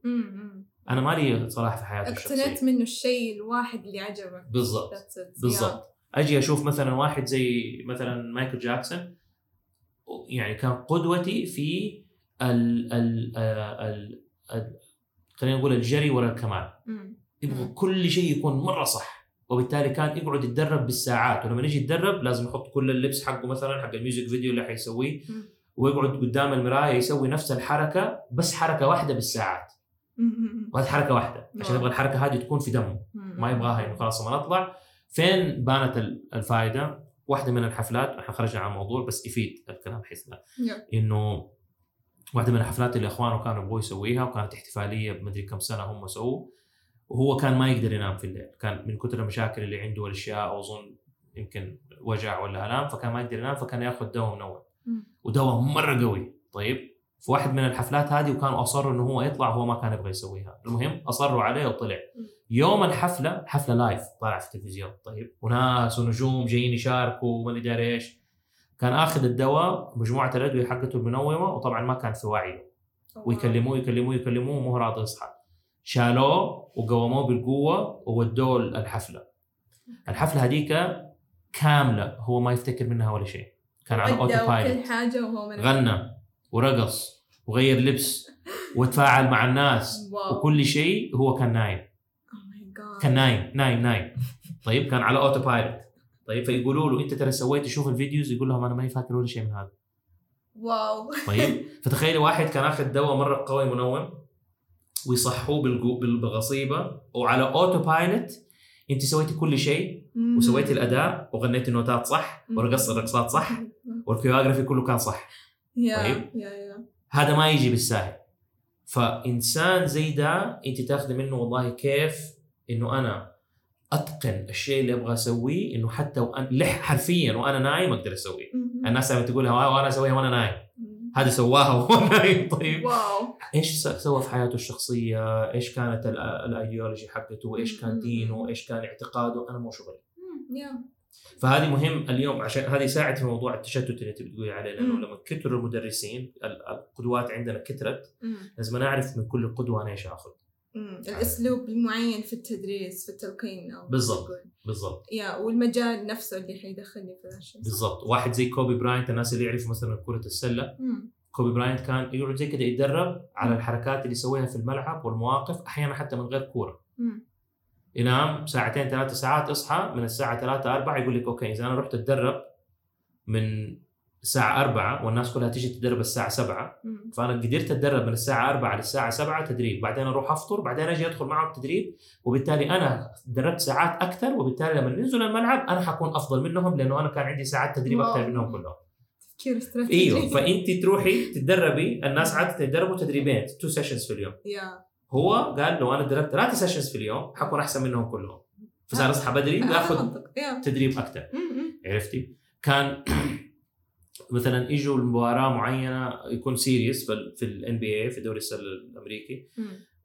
أنا مالي صلاح في حياتي الشخصية منه الشيء الواحد اللي عجبك بالضبط. بالضبط أجي أشوف مثلا واحد زي مثلا مايكل جاكسون يعني كان قدوتي في ال ال ال ال خلينا نقول الجري ورا الكمال. يبغى. كل شيء يكون مرة صح وبالتالي كان يقعد يتدرب بالساعات ولما يجي يتدرب لازم يحط كل اللبس حقه مثلا حق الميوزك فيديو اللي حيسويه. ويقعد قدام المراية يسوي نفس الحركة بس حركة واحدة بالساعات. وهذه حركة واحدة. عشان. يبغى الحركة هذه تكون في دمه. ما يبغاها انه خلاص لما نطلع. فين بانت ال- الفائدة؟ واحدة من الحفلات. إحنا خرجنا عن الموضوع بس يفيد الكلام Yeah. إنه واحدة من الحفلات اللي إخوانه كانوا يبغوا يسويها وكانت احتفالية بمدري كم سنة هم سووا. وهو كان ما يقدر ينام في الليل. كان من كثر المشاكل اللي عنده والأشياء أظن يمكن وجع ولا الام فكان ما يقدر ينام فكان ياخذ دواء منوم مم. ودواء مرة قوي. طيب؟ في واحد من الحفلات هذه وكانوا أصروا إنه هو يطلع هو ما كان يبغى يسويها. المهم أصروا عليه وطلع. يوم الحفلة حفلة لايف طالع في التلفزيون. طيب وناس ونجوم جايين يشاركوا وما ادري إيش. كان آخذ الدواء مجموعه الأدوية حقته المنومة وطبعا ما كان في وعيه. ويكلموه يكلموه يكلموه ومو راضي يصحى. شالوه وقوموه بالقوة وودوه الحفلة. الحفلة هذيك كاملة هو ما يفتكر منها ولا شيء. كان على auto pilot غنى. ورقص وغير لبس وتفاعل مع الناس wow. وكل شيء هو كان نايم. Oh. كان نايم نايم نايم. طيب كان على auto pilot طيب فيقولوا له أنت ترى سويت شوف ال videos؟ يقول لهم أنا ماني فاكر ولا شيء من هذا. wow. طيب فتخيل واحد كان آخذ دواء مرة قوي منوم ويصحوه بالغصيبة وعلى autopilot أنت سويتي كل شيء وسويتي الأداء وغنيتي النوتات صح ورقصت الرقصات صح وال choreography كله كان صح. طيب. هذا ما يجي بالساهل. فإنسان زي ده أنت تاخذي منه والله كيف إنه أنا أتقن الشيء اللي أبغى أسويه إنه حتى وأنا لح حرفيا وأنا نايم أقدر أسويه. الناس لما تقولها وأنا أسويها وأنا نايم. هذا سواها وهو نايم. طيب. wow. إيش سوى في حياته الشخصية؟ إيش كانت ال- الايديولوجي حقته؟ إيش كان دينه؟ إيش كان اعتقاده؟ أنا مو شغلي. فهذه مهم اليوم عشان هذه يساعد في موضوع التشتت اللي انت بتقولي عليه لأنه. لما كثروا المدرسين ال- القدوات عندنا كثرت. لازم نعرف من كل قدوة أنا إيش آخذ. الأسلوب المعين في التدريس في التلقين أو بالضبط. بالضبط يا والمجال نفسه اللي حيدخلني في الشيء بالضبط واحد زي كوبي براينت الناس اللي يعرفوا مثلا كرة السلة مم. كوبي براينت كان يقعد زي كذا يتدرب على الحركات اللي يسويها في الملعب والمواقف أحيانا حتى من غير كورة مم. ينام ساعتين ثلاثة ساعات أصحى من الساعة 3 4 يقول لك okay إذا أنا رحت أتدرب من الساعة 4 والناس كلها تيجي تتدرب الساعة 7 مم. فأنا قدرت أتدرب من الساعة 4 للساعة 7 تدريب بعدين أروح أفطر بعدين أجي أدخل معهم التدريب وبالتالي أنا دربت ساعات أكثر وبالتالي لما ننزل الملعب أنا حكون أفضل منهم لأنه أنا كان عندي ساعات تدريب. أكثر منهم كلهم تفكير استراتيجي أيوه فأنت تروحي تتدربي الناس عادة يتدربوا تدريبين two sessions في اليوم يا هو قال لو أنا دربت ثلاثة sessions في اليوم حكون أحسن منهم كلهم فصار آه. أصحى بدري منطق يا تدريب أكثر. عرفتي؟ كان مثلا يجوا المباراه معينة يكون series في ال في ال NBA في دوري السله الأمريكي.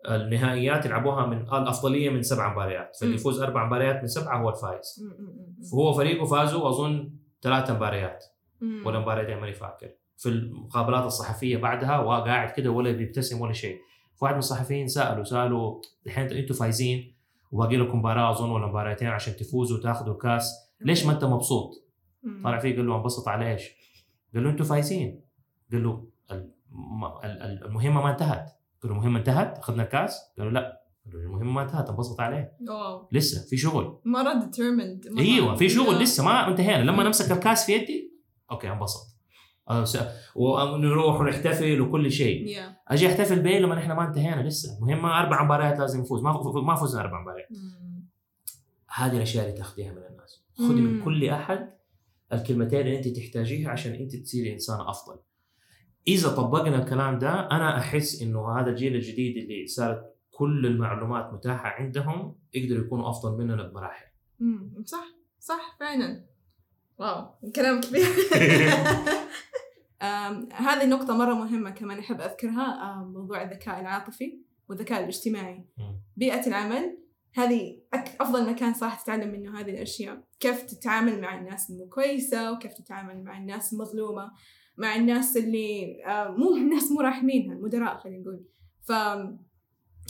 النهائيات يلعبوها من الأفضلية من سبع مباريات فاللي. يفوز أربع مباريات من سبعة هو. مم. فهو فريقه فازوا أظن ثلاث مباريات. ولا مباراتين ماني فاكر في المقابلات الصحفية بعدها وقاعد كده ولا بيبتسم ولا شيء فواحد من الصحفيين سألوا سألوا الحين أنتم فايزين وباقي لكم مباراة أظن ولا مباراتين عشان تفوزوا وتاخذوا الكاس ليش ما أنت مبسوط؟ طلع فيه قال له انبسط على إيش؟ قال له أنتم فايزين. قال له الم- ال- ال- المهمة ما انتهت. قال له المهمة انتهت؟ أخذنا الكاس؟ قالوا لا. المهم ما انتهت انبسط عليه. wow. لسه في شغل. مرة determined أيوه في شغل لسه ما انتهينا. لما نمسك الكاس في يدي okay انبسط. ونروح ونحتفل وكل شيء. يا أجي أحتفل بايه لما إحنا ما انتهينا لسه. المهم أربع مباريات لازم نفوز. ما ما فزنا أربع مباريات. هذه الأشياء اللي تاخذيها من الناس. خذي من مم. كل أحد الكلمتين اللي أنت تحتاجيها عشان أنت تصيري إنسان أفضل. إذا طبقنا الكلام ده أنا أحس إنه هذا الجيل الجديد اللي صارت كل المعلومات متاحة عندهم يقدروا يكونوا أفضل مننا بمراحل. مم. صح. صح. فعلا. واو. كلام كبير. هذه النقطة مرة مهمة كمان أحب أذكرها موضوع الذكاء العاطفي والذكاء الاجتماعي. بيئة العمل هذه أفضل مكان صح تتعلم منه هذه الأشياء. كيف تتعامل مع الناس المو كويسة وكيف تتعامل مع الناس المظلومة مع الناس اللي مو الناس مو راحمينها المدراء خلينا نقول. ف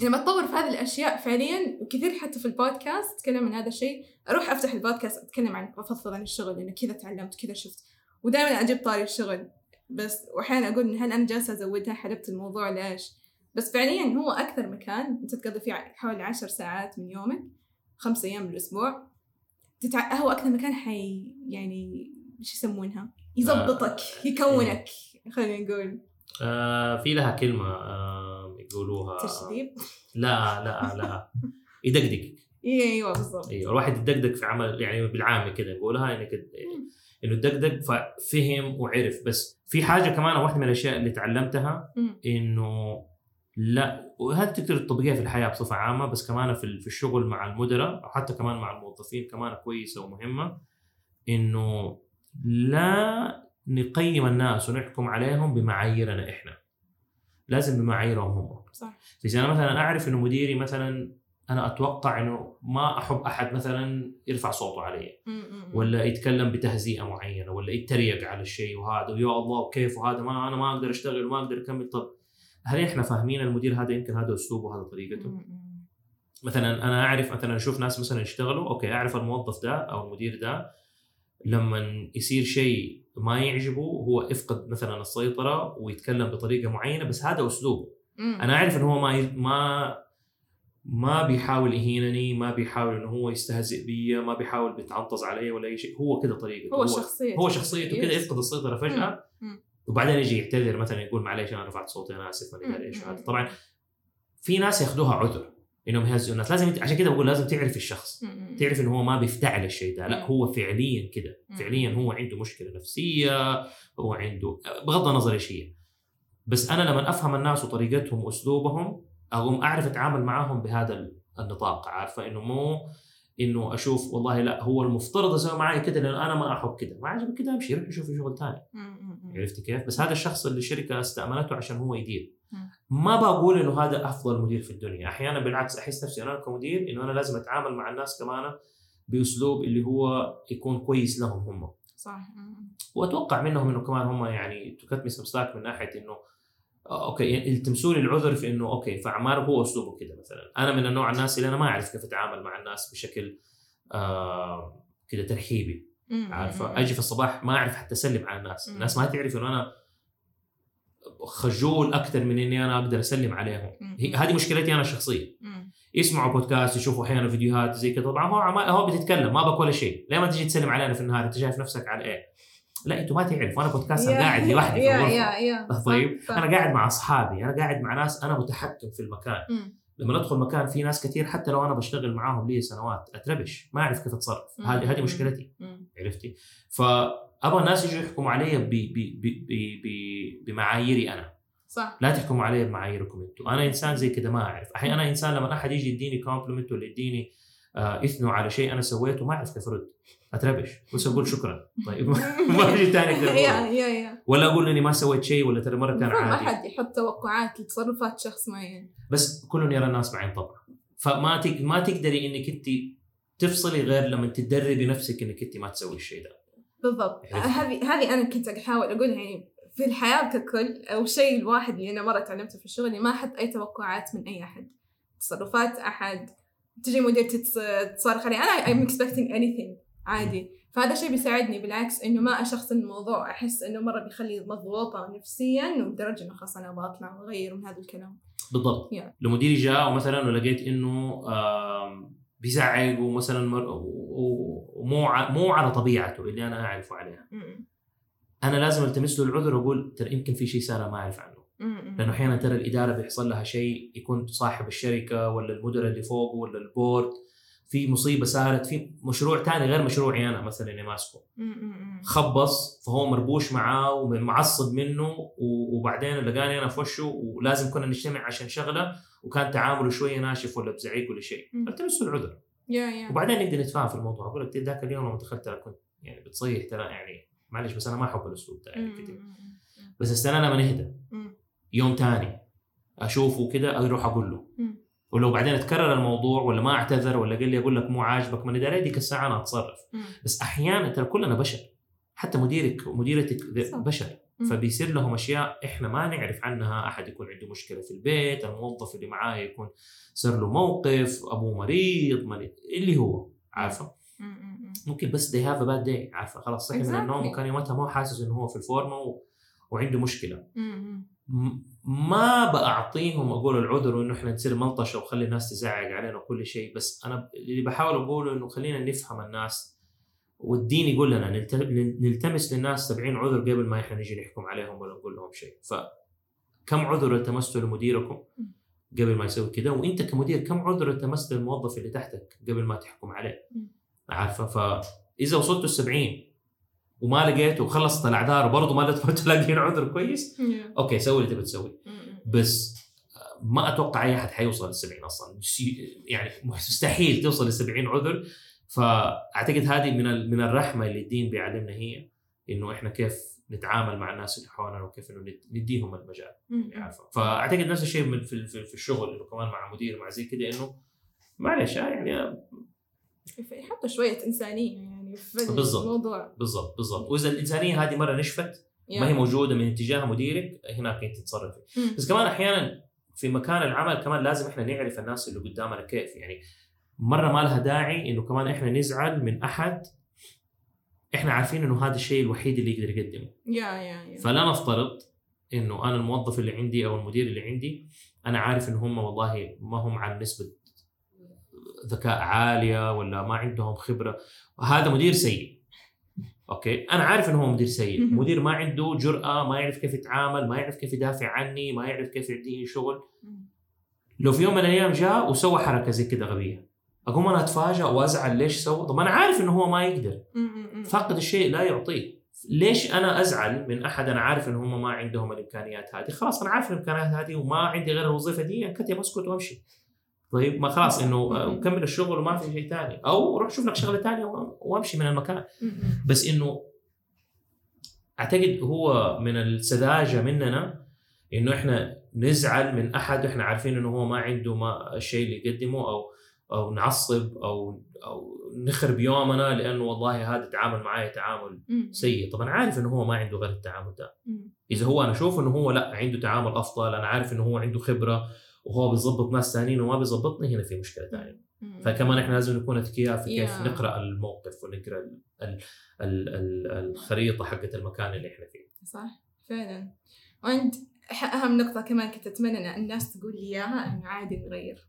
لما تطور في هذه الأشياء فعليا وكثير حتى في البودكاست أتكلم عن هذا الشيء أروح أفتح البودكاست أتكلم عن أفضفض عن الشغل لأنه كذا تعلمت كذا شفت ودائما أجيب طاري الشغل. بس وأحيانا أقول إن هل أنا جالسة أزودها؟ حلبت الموضوع ليش؟ بس فعليا هو أكثر مكان أنت تقضي فيه حوالي عشر ساعات من يومك خمس أيام بالأسبوع تتع... هو أكثر مكان حي يعني إيش يسمونها؟ يزبطك يكونك خلينا نقول. آه في لها كلمة آه يقولوها. تشذيب لا لا لا. يدقدق. أيوه بالضبط. أيوه الواحد يدقدق في عمل يعني بالعامي كذا يقولها إنك إنه دقدق ففهم وعرف. بس في حاجة كمان واحدة من الأشياء اللي تعلمتها. إنه لا وهذه تقدر تطبقيها في الحياة بصفة عامة بس كمان في في الشغل مع المدراء أو حتى كمان مع الموظفين كمان كويسة ومهمة. إنه لا نقيم الناس ونحكم عليهم بمعاييرنا إحنا. لازم بمعاييرهم هم. صح. فاذا أنا مثلا أعرف إنه مديري مثلا أنا أتوقع إنه ما أحب أحد مثلا يرفع صوته علي. ولا يتكلم بتهزيئة معينة ولا يتريق على الشيء وهذا ويا الله وكيف وهذا ما أنا ما أقدر أشتغل وما أقدر أكمل طب هل إحنا فاهمين المدير هذا يمكن هذا أسلوبه وهذا طريقته. مثلا أنا أعرف مثلا أشوف ناس مثلا يشتغلوا okay أعرف الموظف ده أو المدير ده لما يصير شيء ما يعجبه هو يفقد مثلا السيطرة ويتكلم بطريقة معينة بس هذا أسلوبه. أنا أعرف إنه هو ما ما ما بيحاول يهينني ما بيحاول إنه هو يستهزئ بي ما بيحاول بيتعنطز علي ولا أي شيء. هو كذا طريقته. هو شخصية. هو شخصيته كذا. يفقد السيطره فجأة. مم. وبعدين يجي يعتذر مثلا يقول معلش أنا رفعت صوتي أنا آسف ما أدري إيش. هذا طبعا في ناس ياخذوها عذر إنهم يهزئوا الناس. لازم يت- عشان كده بقول لازم تعرف الشخص. مم. تعرف إنه هو ما بيفتعل الشيء ده. لا. هو فعليا كده مم. فعليا هو عنده مشكلة نفسية هو عنده بغض النظر إيش هي. بس أنا لما أفهم الناس وطريقتهم وأسلوبهم أقوم أعرف أتعامل معاهم بهذا النطاق عارفة إنه مو إنه أشوف والله لا هو المفترض أسوي معي كده لأن أنا ما أحب كده ما عجبك كده أمشي روح شوف شغل ثاني. عرفتي كيف؟ بس هذا الشخص اللي الشركة استامنته عشان هو يدير. ما بقول إنه هذا أفضل مدير في الدنيا أحيانا بالعكس أحس نفسي أنا كمدير إنه أنا لازم أتعامل مع الناس كمان بأسلوب اللي هو يكون كويس لهم هم صح. وأتوقع منهم إنه كمان هم يعني cut me some slack من ناحية إنه okay يلتمسوا لي العذر في إنه okay فعمار هو أسلوبه كده مثلا. أنا من النوع الناس اللي أنا ما أعرف كيف أتعامل مع الناس بشكل آه كده ترحيبي. عارفة؟ أجي في الصباح ما أعرف حتى أسلم على الناس. الناس ما تعرف إنه أنا خجول أكثر من إني أنا أقدر أسلم عليهم. هذه مشكلتي أنا الشخصية. يسمعوا بودكاست يشوفوا أحيانا فيديوهات زي كذا طبعا هو هو بتتكلم ما بك ولا شيء. ليه ما تجي تسلم علينا في النهار؟ أنت شايف نفسك على إيه؟ لا أنتوا ما تعرفوا أنا بودكاست أنا يا- قاعد لوحدي في الغرفة. صح، طيب صح. أنا قاعد مع أصحابي أنا قاعد مع ناس أنا متحكم في المكان. لما ندخل مكان في ناس كثير حتى لو أنا بشتغل معاهم لي سنوات أتربش ما أعرف كيف أتصرف. هذه هذه مشكلتي. عرفتي؟ فأبغى الناس يجوا يحكموا علي بمعاييري أنا. صح. لا تحكموا علي بمعاييركم أنتم أنا إنسان زي كده ما أعرف. أحيانا أنا إنسان لما أحد يجي يديني compliment ولا يديني آه اثنوا على شيء أنا سويته ما أعرف كيف أرد. أتربش. بس أقول شكرا. طيب. ما في ثاني أقدر يا أقوله. يا يا ولا أقول إني ما سويت شيء ولا ترى مرة كان المفروض ما عادي. حد يحط توقعات لتصرفات شخص معين. بس كل يرى الناس بعين طبع فما تق... ما تقدري إنك أنت تفصلي غير لما تدربي نفسك إنك أنت ما تسوي الشيء ده. بالضبط. عرفت. هذه هذه أنا كنت أحاول أقولها. يعني في الحياة ككل أو الشيء الواحد اللي أنا مرة تعلمته في الشغل اني ما أحط أي توقعات من أي أحد. تصرفات أحد. تجي مديرتي تص- تصارخ علي. أنا I'm expecting anything. عادي فهذا الشيء بيساعدني بالعكس إنه ما أشخصن الموضوع أحس إنه مرة بيخلي مضغوطة نفسيا ولدرجه إنه خلاص أنا بطلع وأغير من هذا الكلام بالضبط Yeah. لو مديري جاء ومثلا ولقيت إنه بيزعق ومثلا ومو مو على طبيعته اللي أنا أعرفه عليها. أنا لازم التمس له العذر وأقول ترى يمكن في شيء صار أنا ما أعرف عنه. لأنه أحيانا ترى الإدارة بيحصل لها شيء يكون صاحب الشركة ولا المدراء اللي فوقه ولا البورد في مصيبة صارت في مشروع ثاني غير مشروعي أنا مثلا اللي ماسكه. خبص فهو مربوش معاه ومعصب منه وبعدين لقاني أنا في وشه ولازم كنا نجتمع عشان شغلة وكان تعامله شوية ناشف ولا بزعيق ولا شيء. التمس له العذر. وبعدين نقدر نتفاهم في الموضوع. أقول لك ذاك اليوم لما دخلت ترى كنت يعني بتصيح ترى يعني معلش بس أنا ما أحب الأسلوب ده يعني كتير بس استنى لما نهدى. يوم تاني أشوفه كده أروح أقول له. ولو بعدين تكرر الموضوع ولا ما اعتذر ولا قال لي أقول لك مو عاجبك من اداري ديك الساعة أنا أتصرف مم. بس أحيانا ترى كلنا بشر حتى مديرك ومديرتك. بشر مم. فبيصير لهم أشياء إحنا ما نعرف عنها أحد يكون عنده مشكلة في البيت الموظف اللي معاه يكون صار له موقف أبوه مريض مريض اللي هو عارفة مم. مم. ممكن بس they have a bad day عارفة خلاص صحي من Exactly. النوم وكان يومتها ما حاسس إنه هو في الفورمة و... وعنده مشكلة ما بعطيهم أقول العذر وانه إحنا نصير ملطشه وخلي الناس تزعق علينا وكل شيء بس أنا اللي بحاول أقوله إنه خلينا نفهم الناس والدين يقول لنا نلت- نلتمس للناس 70 عذر قبل ما إحنا نجي نحكم عليهم ولا نقول لهم شيء. فكم عذر التمستوا لمديركم قبل ما يسوي كذا وإنت كمدير كم عذر التمست للموظف اللي تحتك قبل ما تحكم عليه. عارفة؟ فإذا وصلتوا ال 70 وما لقيته وخلصت الأعذار وبرضه ما تلاقين عذر كويس. أوكي سوي اللي تبي تسوي. مم. بس ما أتوقع أي أحد حيوصل ل 70 أصلا يعني مستحيل توصل ل 70 عذر. فأعتقد هذه من من الرحمة اللي الدين بيعلمنا هي إنه إحنا كيف نتعامل مع الناس اللي حولنا وكيف إنه ند- نديهم المجال عارفه فأعتقد نفس الشيء في في, في الشغل إنه كمان مع مدير مع زي كده إنه معلش يعني يحطوا شوية إنسانية. يعني في بالضبط. الموضوع. بالضبط بالضبط. وإذا الإنسانية هذه مرة نشفت. ما هي موجودة من اتجاه مديرك هناك أنت تتصرفي. بس كمان أحيانا في مكان العمل كمان لازم إحنا نعرف الناس اللي قدامنا كيف. يعني مرة ما لها داعي إنه كمان إحنا نزعل من أحد. إحنا عارفين إنه هذا الشيء الوحيد اللي يقدر يقدمه. يا يا يا فلا نفترض إنه أنا الموظف اللي عندي أو المدير اللي عندي أنا عارف إن هم والله ما هم عن نسبه ذكاء عالية ولا ما عندهم خبرة. هذا مدير سيء. أوكي؟ أنا عارف إنه هو مدير سيء. مدير ما عنده جرأة ما يعرف كيف يتعامل ما يعرف كيف يدافع عني ما يعرف كيف يديني شغل. لو في يوم من الأيام جاء وسوى حركة زي كده غبية. أقوم أنا اتفاجئ وأزعل ليش سوى. طب أنا عارف إنه هو ما يقدر. فاقد الشيء لا يعطيه. ليش أنا أزعل من أحد أنا عارف ان هم ما عندهم الإمكانيات هذه؟ خلاص أنا عارف الإمكانيات هذه وما عندي غير الوظيفة دي أنكتب أسكت وأمشي. طيب ما خلاص إنه آه، مم. كمل الشغل وما في شيء ثاني أو روح شوف لك شغلة ثانية وامشي من المكان. بس إنه أعتقد هو من السذاجة مننا إنه إحنا نزعل من أحد إحنا عارفين إنه هو ما عنده ما الشيء اللي يقدمه أو أو نعصب أو أو نخرب يومنا لأنه والله هذا تعامل معي تعامل. سيء طب أنا عارف إنه هو ما عنده غير التعامل ده. إذا هو أنا أشوف إنه هو لا عنده تعامل أفضل أنا عارف إنه هو عنده خبرة وهو بيظبط ناس ثانيين وما بيظبطني هنا في مشكلة ثانية. فكمان إحنا لازم نكون أذكياء في كيف Yeah. نقرأ الموقف ونقرأ ال ال ال ال الخريطة حقت المكان اللي إحنا فيه. صح فعلا. وعند ح- أهم نقطة كمان كنت أتمنى إن الناس تقول لي إياها إنه عادي نغير.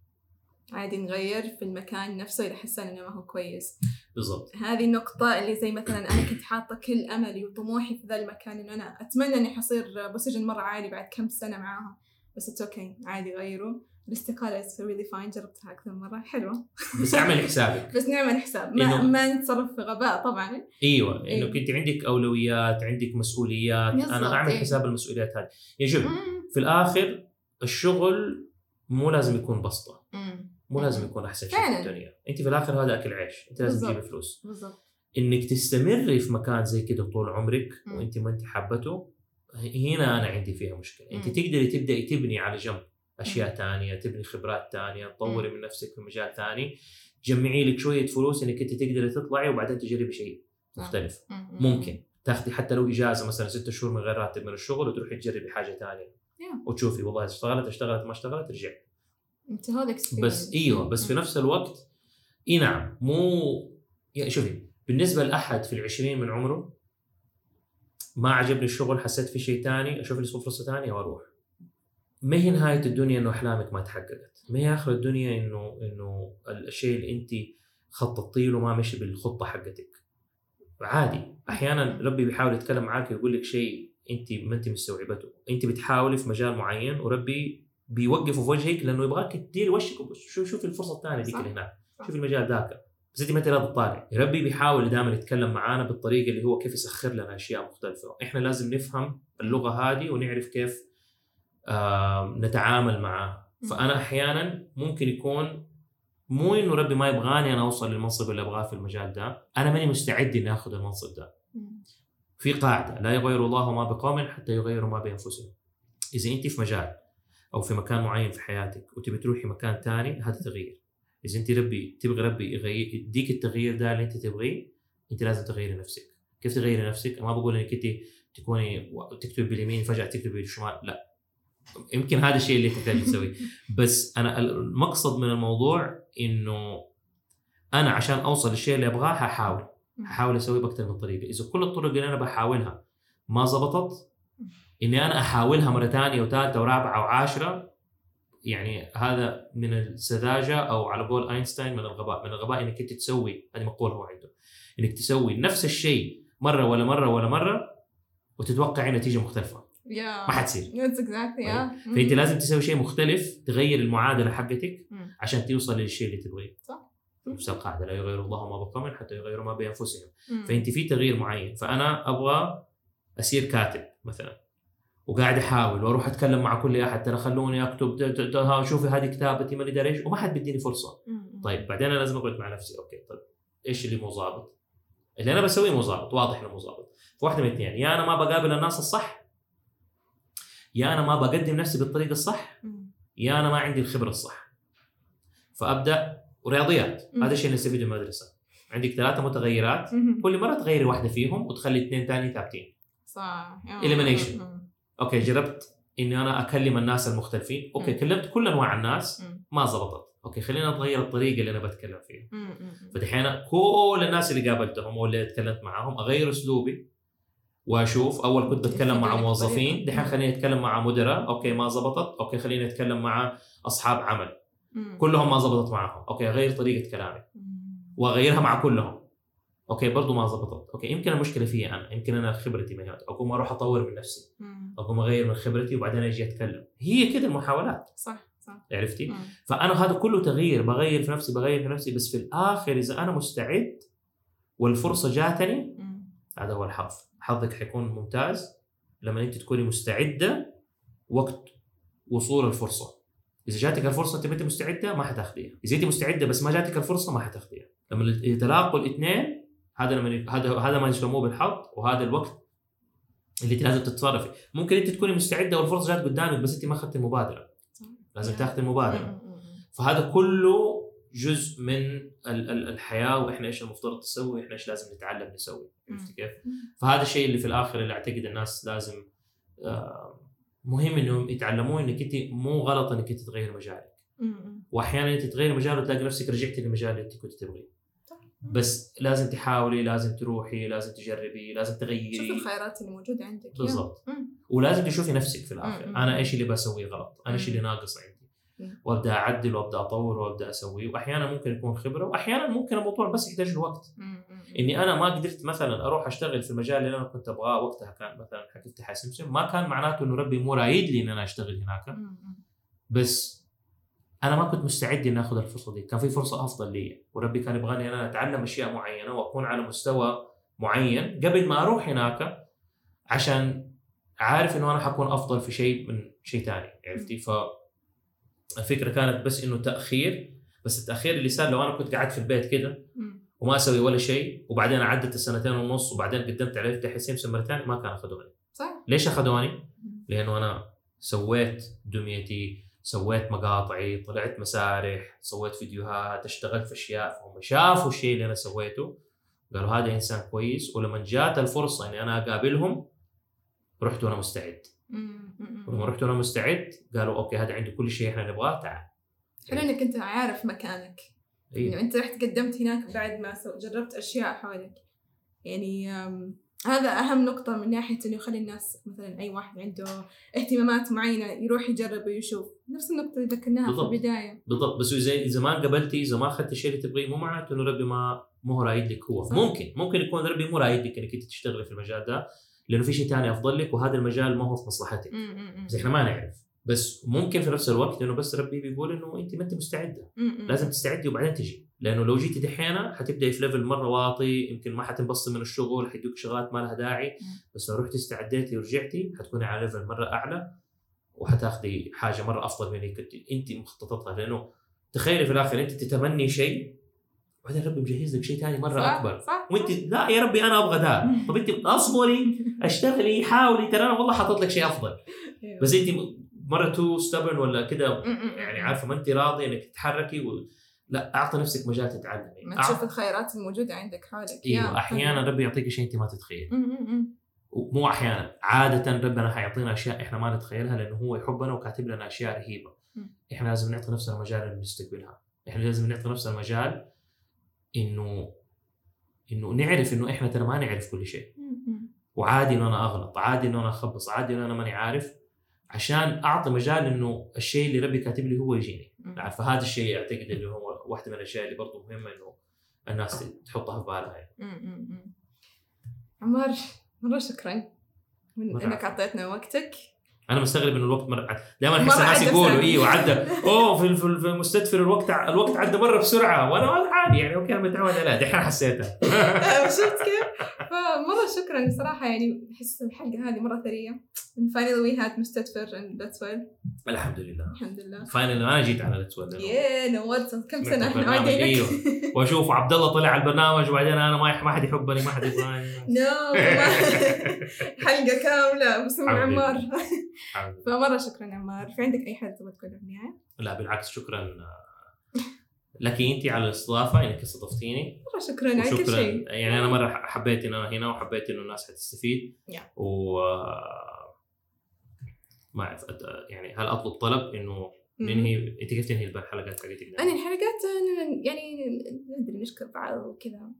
عادي نغير في المكان نفسه إذا حسينا إنه ما هو كويس. بالضبط. هذه النقطة اللي زي مثلا أنا كنت حاطة كل أملي وطموحي في ذا المكان إنه أنا أتمنى إني حصير position مرة عالي بعد كم سنة معاهم بس it's okay عادي غيروا. الاستقالة it's really fine جربتها أكثر من مرة. حلوة. بس اعمل حسابك. بس نعمل حساب. ما, إنه- ما نتصرف في غباء طبعا. إيوه إنه إيه. كنت عندك أولويات عندك مسؤوليات. أنا اعمل إيه. حساب المسؤوليات هذه. شوف مم. في الآخر الشغل مو لازم يكون بسطة. مو لازم يكون أحسن شيء في. الدنيا. أنت في الآخر هذا أكل عيش. أنت لازم. تجيبي فلوس. بالضبط. إنك تستمري في مكان زي كده طول عمرك. وأنت ما أنت حابته هنا أنا عندي فيها مشكلة. أنت. تقدري تبدأي تبني على جنب أشياء ثانية تبني خبرات ثانية تطوري من نفسك في مجال ثاني تجمعي لك شوية فلوس إنك أنت تقدري تطلعي وبعدين تجربي شيء. مختلف. مم. ممكن. تاخذي حتى لو إجازة مثلا ستة شهور من غير راتب من الشغل وتروحي تجربي حاجة ثانية. وتشوفي والله اشتغلت اشتغلت ما اشتغلت رجعي. أنت هذا بس إيوه بس في نفس الوقت إي نعم مو يعني شوفي بالنسبة لأحد في العشرين من عمره ما عجبني الشغل حسيت في شيء ثاني أشوف لي فرصة ثانية وأروح. ما هي نهاية الدنيا إنه أحلامك ما تحققت. ما هي آخر الدنيا إنه إنه الشيء اللي أنت خططتي له ما مشي بالخطة حقتك. عادي. أحيانا ربي بيحاول يتكلم معاك ويقول لك شيء أنت ما أنت مستوعبته. أنت بتحاولي في مجال معين وربي بيوقفه في وجهك لأنه يبغاك تديري وشك شوف الفرصة الثانية ديك. اللي هناك. شوف المجال ذاك. بس انت ما أنت راضي تطالع ربي بيحاول دائما يتكلم معانا بالطريقة اللي هو كيف يسخر لنا أشياء مختلفة. إحنا لازم نفهم اللغة هذه ونعرف كيف آه نتعامل معها مم. فأنا أحيانا ممكن يكون مو إنه ربي ما يبغاني أنا أوصل للمنصب اللي أبغاه في المجال ده. أنا ماني مستعد إني آخذ المنصب ده. في قاعدة لا يغير الله ما بقوم حتى يغيروا ما بأنفسهم. إذا أنت في مجال أو في مكان معين في حياتك وتبي تروحي مكان ثاني هذا تغيير. إذا أنت ربي تبغي ربي يديك التغيير ده اللي أنت تبغيه أنت لازم تغيري نفسك. كيف تغيري نفسك؟ ما بقول إنك أنت تكوني تكتب باليمين فجأة تكتب بالشمال لا. يمكن هذا الشيء اللي تحتاج تسويه. بس أنا المقصد من الموضوع إنه أنا عشان أوصل للشيء اللي أبغاه حاحاول حاحاول أسويه باكثر من طريقة. إذا كل الطرق اللي أنا بحاولها ما زبطت إني أنا أحاولها مرة ثانية وثالثه ورابعة وعاشرة يعني هذا من السذاجه أو على قول أينشتاين من الغباء من الغباء إنك أنت تسوي هذه مقولة هو عنده إنك تسوي نفس الشيء مرة ولا مرة ولا مرة وتتوقعي نتيجه مختلفة Yeah. ما حتصير exactly. Yeah. فأنت لازم تسوي شيء مختلف تغير المعادلة حقتك مم. عشان توصل للشيء اللي تبغيه صح. نفس القاعدة لا يغير الله ما بقوم حتى يغيروا ما بأنفسهم مم. فأنت في تغيير معين فأنا أبغى اصير كاتب مثلا وقاعد أحاول وأروح أتكلم مع كل أحد ترى خلوني أكتب شوفي هذه كتابتي ماني داري إيش وما حد بيديني فرصة. طيب بعدين أنا لازم أقعد مع نفسي أوكي طيب إيش اللي مو ظابط؟ اللي أنا بسويه مو ظابط واضح إنه مو ظابط فواحدة من الاثنين يا أنا ما بقابل الناس الصح يا أنا ما بقدم نفسي بالطريقة الصح. يا أنا ما عندي الخبرة الصح فأبدأ ورياضيات. هذا الشيء اللي نستفيده من المدرسة عندك ثلاثة متغيرات. كل مرة تغيري واحدة فيهم وتخلي اثنين ثاني ثابتين صح Yeah. okay جربت إني أنا أكلم الناس المختلفين okay مم. كلمت كل أنواع الناس مم. ما زبطت okay خلينا نتغير الطريقة اللي أنا بتكلم فيها. فدحين كل الناس اللي قابلتهم واللي تكلمت معاهم أغير أسلوبي وأشوف أول كنت بتكلم مع موظفين. دحين خليني أتكلم مع مدراء okay ما زبطت okay خليني أتكلم مع أصحاب عمل مم. كلهم ما زبطت معهم okay أغير طريقة كلامي. وأغيرها مع كلهم okay برضو ما زبطت okay يمكن المشكلة فيا أنا يمكن أنا خبرتي ما هي أقوم أروح أطور من نفسي. أقوم أغير من خبرتي وبعدين أجي أتكلم. هي كده المحاولات. صح صح. عرفتي؟ مم. فأنا هذا كله تغيير. بغير في نفسي بغير في نفسي. بس في الآخر إذا أنا مستعد والفرصة جاتني. هذا هو الحظ. حظك حيكون ممتاز. لما أنت تكوني مستعدة وقت وصول الفرصة. إذا جاتك الفرصة أنت ما أنت مستعدة ما حتاخذيها إذا أنت مستعدة بس ما جاتك الفرصة ما حتاخذيها لما يتلاقوا الاثنين هذا لما هذا هذا ما يسموه بالحظ وهذا الوقت اللي أنت لازم تتصرفي ممكن أنت تكوني مستعدة والفرصة جات قدامك بس أنت ما أخذتي المبادرة. لازم. تاخذي المبادرة. فهذا كله جزء من ال- ال- الحياة وإحنا إيش المفترض نسوي وإحنا إيش لازم نتعلم نسوي عرفت كيف؟ فهذا الشيء اللي في الآخر اللي أعتقد الناس لازم آه، مهم إنهم يتعلموه إنك أنت مو غلط إنك أنت تغير مجالك. وأحيانا أنت تغير مجال وتلاقي نفسك رجعتي للمجال اللي أنت كنت تبغيه بس لازم تحاولي لازم تروحي لازم تجربي لازم شوف تغيري الخيارات اللي موجودة عندك. بالضبط. ولازم تشوفي نفسك في الآخر مم. أنا إيش اللي بسويه غلط أنا إيش. اللي ناقص عندي مم. وأبدأ أعدل وأبدأ أطور وأبدأ أسوي واحيانا ممكن يكون خبرة واحيانا ممكن الموضوع بس يحتاج الوقت. إني أنا ما قدرت مثلا أروح أشتغل في المجال اللي أنا كنت أبغاه وقتها كان مثلا حقفتها سمسم ما كان معناته إنه ربي مو رايد لي إن أنا أشتغل هناك. بس أنا ما كنت مستعد إني آخذ الفرصة دي. كان في فرصة أفضل لي. وربي كان يبغاني أنا أتعلم أشياء معينة وأكون على مستوى معين قبل ما أروح هناك عشان عارف إنه أنا حكون أفضل في شيء من شيء ثاني عرفتي؟ ف الفكرة كانت بس إنه تأخير بس التأخير اللي صار لو أنا كنت قعدت في البيت كده. وما أسوي ولا شيء وبعدين عدت السنتين ونص وبعدين قدمت على افتح يا سمسم مره ثانية ما كان أخذوني. صح. ليش أخذوني؟ لأنه أنا سويت دميتي سويت مقاطعي طلعت مسارح سويت فيديوهات اشتغلت في أشياء فهم شافوا الشيء اللي أنا سويته قالوا هذا إنسان كويس ولما جات الفرصة إني أنا أقابلهم رحت وأنا مستعد. ولما رحت وأنا مستعد قالوا أوكي هذا عنده كل شيء إحنا نبغاه تعال حلو إنك أنت عارف مكانك إيه. يعني أنت رحت قدمت هناك بعد ما. جربت أشياء حولك يعني هذا أهم نقطة من ناحية إنه يخلي الناس مثلا أي واحد عنده اهتمامات معينة يروح يجرب ويشوف. نفس النقطة اللي ذكرناها في. البداية. بالضبط. بس اذا إذا ما قبلتي إذا ما اخذت الشيء اللي تبغيه مو معناته إنه ربي ما مو رايد لك هو. صح. ممكن ممكن يكون ربي مو رايد لك إنك أنت تشتغلي في المجال ده لأنه في شيء ثاني أفضل لك وهذا المجال ما هو في مصلحتك. بس إحنا ما نعرف. بس ممكن في نفس الوقت إنه بس ربي بيقول إنه أنت ما أنت مستعدة. لازم تستعدي وبعدين تجي. لأنه لو جيتي دحين حتبداي في level مرة واطي يمكن ما حتنبسطي من الشغل حيدوك شغلات ما لها داعي. بس لو رحتي استعديتي ورجعتي حتكوني على level مرة أعلى وحتاخدي حاجة مرة أفضل من اللي كنت انت مخططتها لأنه تخيلي في الآخر انت تتمني شيء وبعدين ربي مجهز لك شيء ثاني مرة صح أكبر. صح وانت لا يا ربي أنا أبغى ده. طب انت أصبري أشتغلي حاولي ترى أنا والله حاطط لك شيء أفضل. أيوة. بس انت مرة تو ستبن ولا كده؟ يعني عارفة ما انت راضيه إنك تتحركي و... لا أعطي نفسك مجال تتعلمي ما تشوف الخيرات الموجودة عندك حولك. أيوه أحيانا ربي يعطيك شيء أنت ما تتخيل. م- م- م. ومو أحيانا عادة ربنا حيعطينا أشياء إحنا ما نتخيلها لأنه هو يحبنا وكاتب لنا أشياء رهيبة. إحنا لازم نعطي نفسنا مجال إنه نستقبلها إحنا لازم نعطي نفسنا مجال إنه إنه نعرف إنه إحنا ترى ما نعرف كل شيء. وعادي انه أنا أغلط عادي انه أنا أخبص عادي انه أنا ماني عارف. عشان أعطي مجال إنه الشيء اللي ربي كاتب لي هو يجيني. م. عارف فهذا الشيء اعتقد اللي هو واحدة من الأشياء اللي برضه مهمة إنه الناس تحطها في بالها يعني. عمار مرة شكرا من إنك. أعطيتنا وقتك أنا مستغرب إنه الوقت مرة دائما أحس الناس يقولوا. إيوه عدى أوه في المستدفر الوقت ع- الوقت عدى مرة بسرعة وأنا عادي يعني أوكي أنا متعود لا دحين حسيتها شفت كيف؟ شكرا صراحة يعني أحس الحلقة هذه مرة ثرية. And finally we had مستدفر and that's well. الحمد لله. الحمد لله. فاينل أنا جيت على الاتوال ياه نورت كم سنة إحنا وايدينك أيوه. وأشوف عبد الله طلع على البرنامج وبعدين أنا ما ما حد يحبني ما حد يبغاني. نو حلقة كاملة بس حبيبي. عمار. فمرة شكرا عمار. في عندك أي حاجة تبغى تقولها في النهاية؟ لا بالعكس شكرا. آه، لك انت على الاستضافة انك استضفتيني مرة شكرا على كل شيء يعني أنا مرة حبيت إن أنا هنا وحبيت إنه الناس حتستفيد Yeah. و ما أعرف يعني هل أطلب طلب إنه. ننهي أنت كيف تنهي الحلقات حقتك؟ أنا الحلقات يعني ندري نشكر بعض وكذا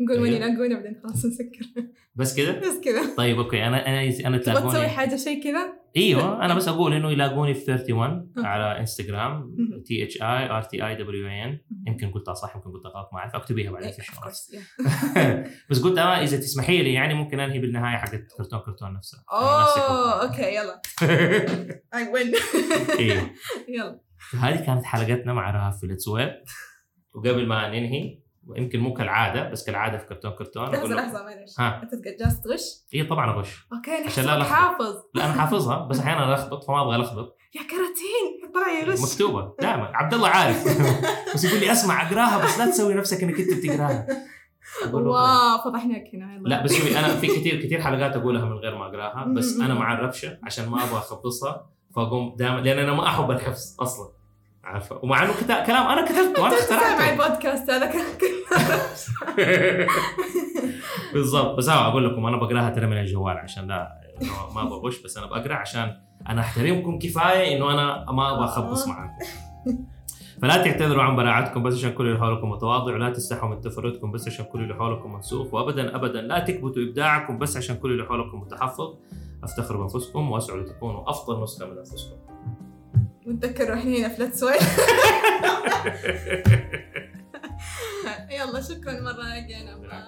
نقول وين أيوه. يلاقونا بعدين خلاص نسكر. بس كذا؟ بس كذا. طيب أوكي. أنا أنا أنا تبغى تسوي تلاقوني. حاجة شيء كذا؟ إيوه. أنا بس أقول إنه يلاقوني في 31 okay. على إنستغرام. T H I R T E W N يمكن قلتها صح يمكن قلتها غلط ما أعرف. أكتبيها بعدين في yeah. بس قلت أنا إذا تسمحي لي يعني ممكن أنهي بالنهاية حقت كرتون كرتون نفسها نفس أوه. okay يلا. اي وين أيوه يلا. هذه كانت حلقتنا مع رهف في وقبل ما ننهي ويمكن مو كالعادة بس كالعادة في كرتون كرتون. لكم- لحظة معلش ها. أنت جالس تغش؟ اي طبعا أغش. okay عشان لا. حافظ. لا أنا حافظها بس أحيانا ألخبط فما أبغى ألخبط. يا كراتين طلع يغش مكتوبة دائما. عبد الله عارف. بس يقول لي أسمع أقراها بس لا تسوي نفسك إنك أنت بتقراها. طيب. wow فضحناك هنا لا بس شوفي أنا في كثير كثير حلقات أقولها من غير ما أقراها بس أنا. مع الربشه عشان ما أبغى أخبصها فأقوم دائما لأن أنا ما أحب الحفظ أصلا. عارفه ومع إنه كتا... كلام أنا كتبته سامع اخترعته البودكاست هذا كان بالضبط. بس أقول لكم أنا بقراها ترى من الجوال عشان لا ما بغش بس أنا بقرأ عشان أنا أحترمكم كفاية إنه أنا ما أبغى أخبص معاكم. فلا تعتذروا عن براعتكم بس عشان كل اللي حولكم متواضع ولا تستحوا من تفردكم بس عشان كل اللي حولكم منسوخ وابدا ابدا لا تكبتوا إبداعكم بس عشان كل اللي حولكم متحفظ. أفتخروا بأنفسكم وأسعوا لتكونوا أفضل نسخة من أنفسكم. ونتذكر إحنا هنا في لا تسوي يلا شكرا مرة again عمار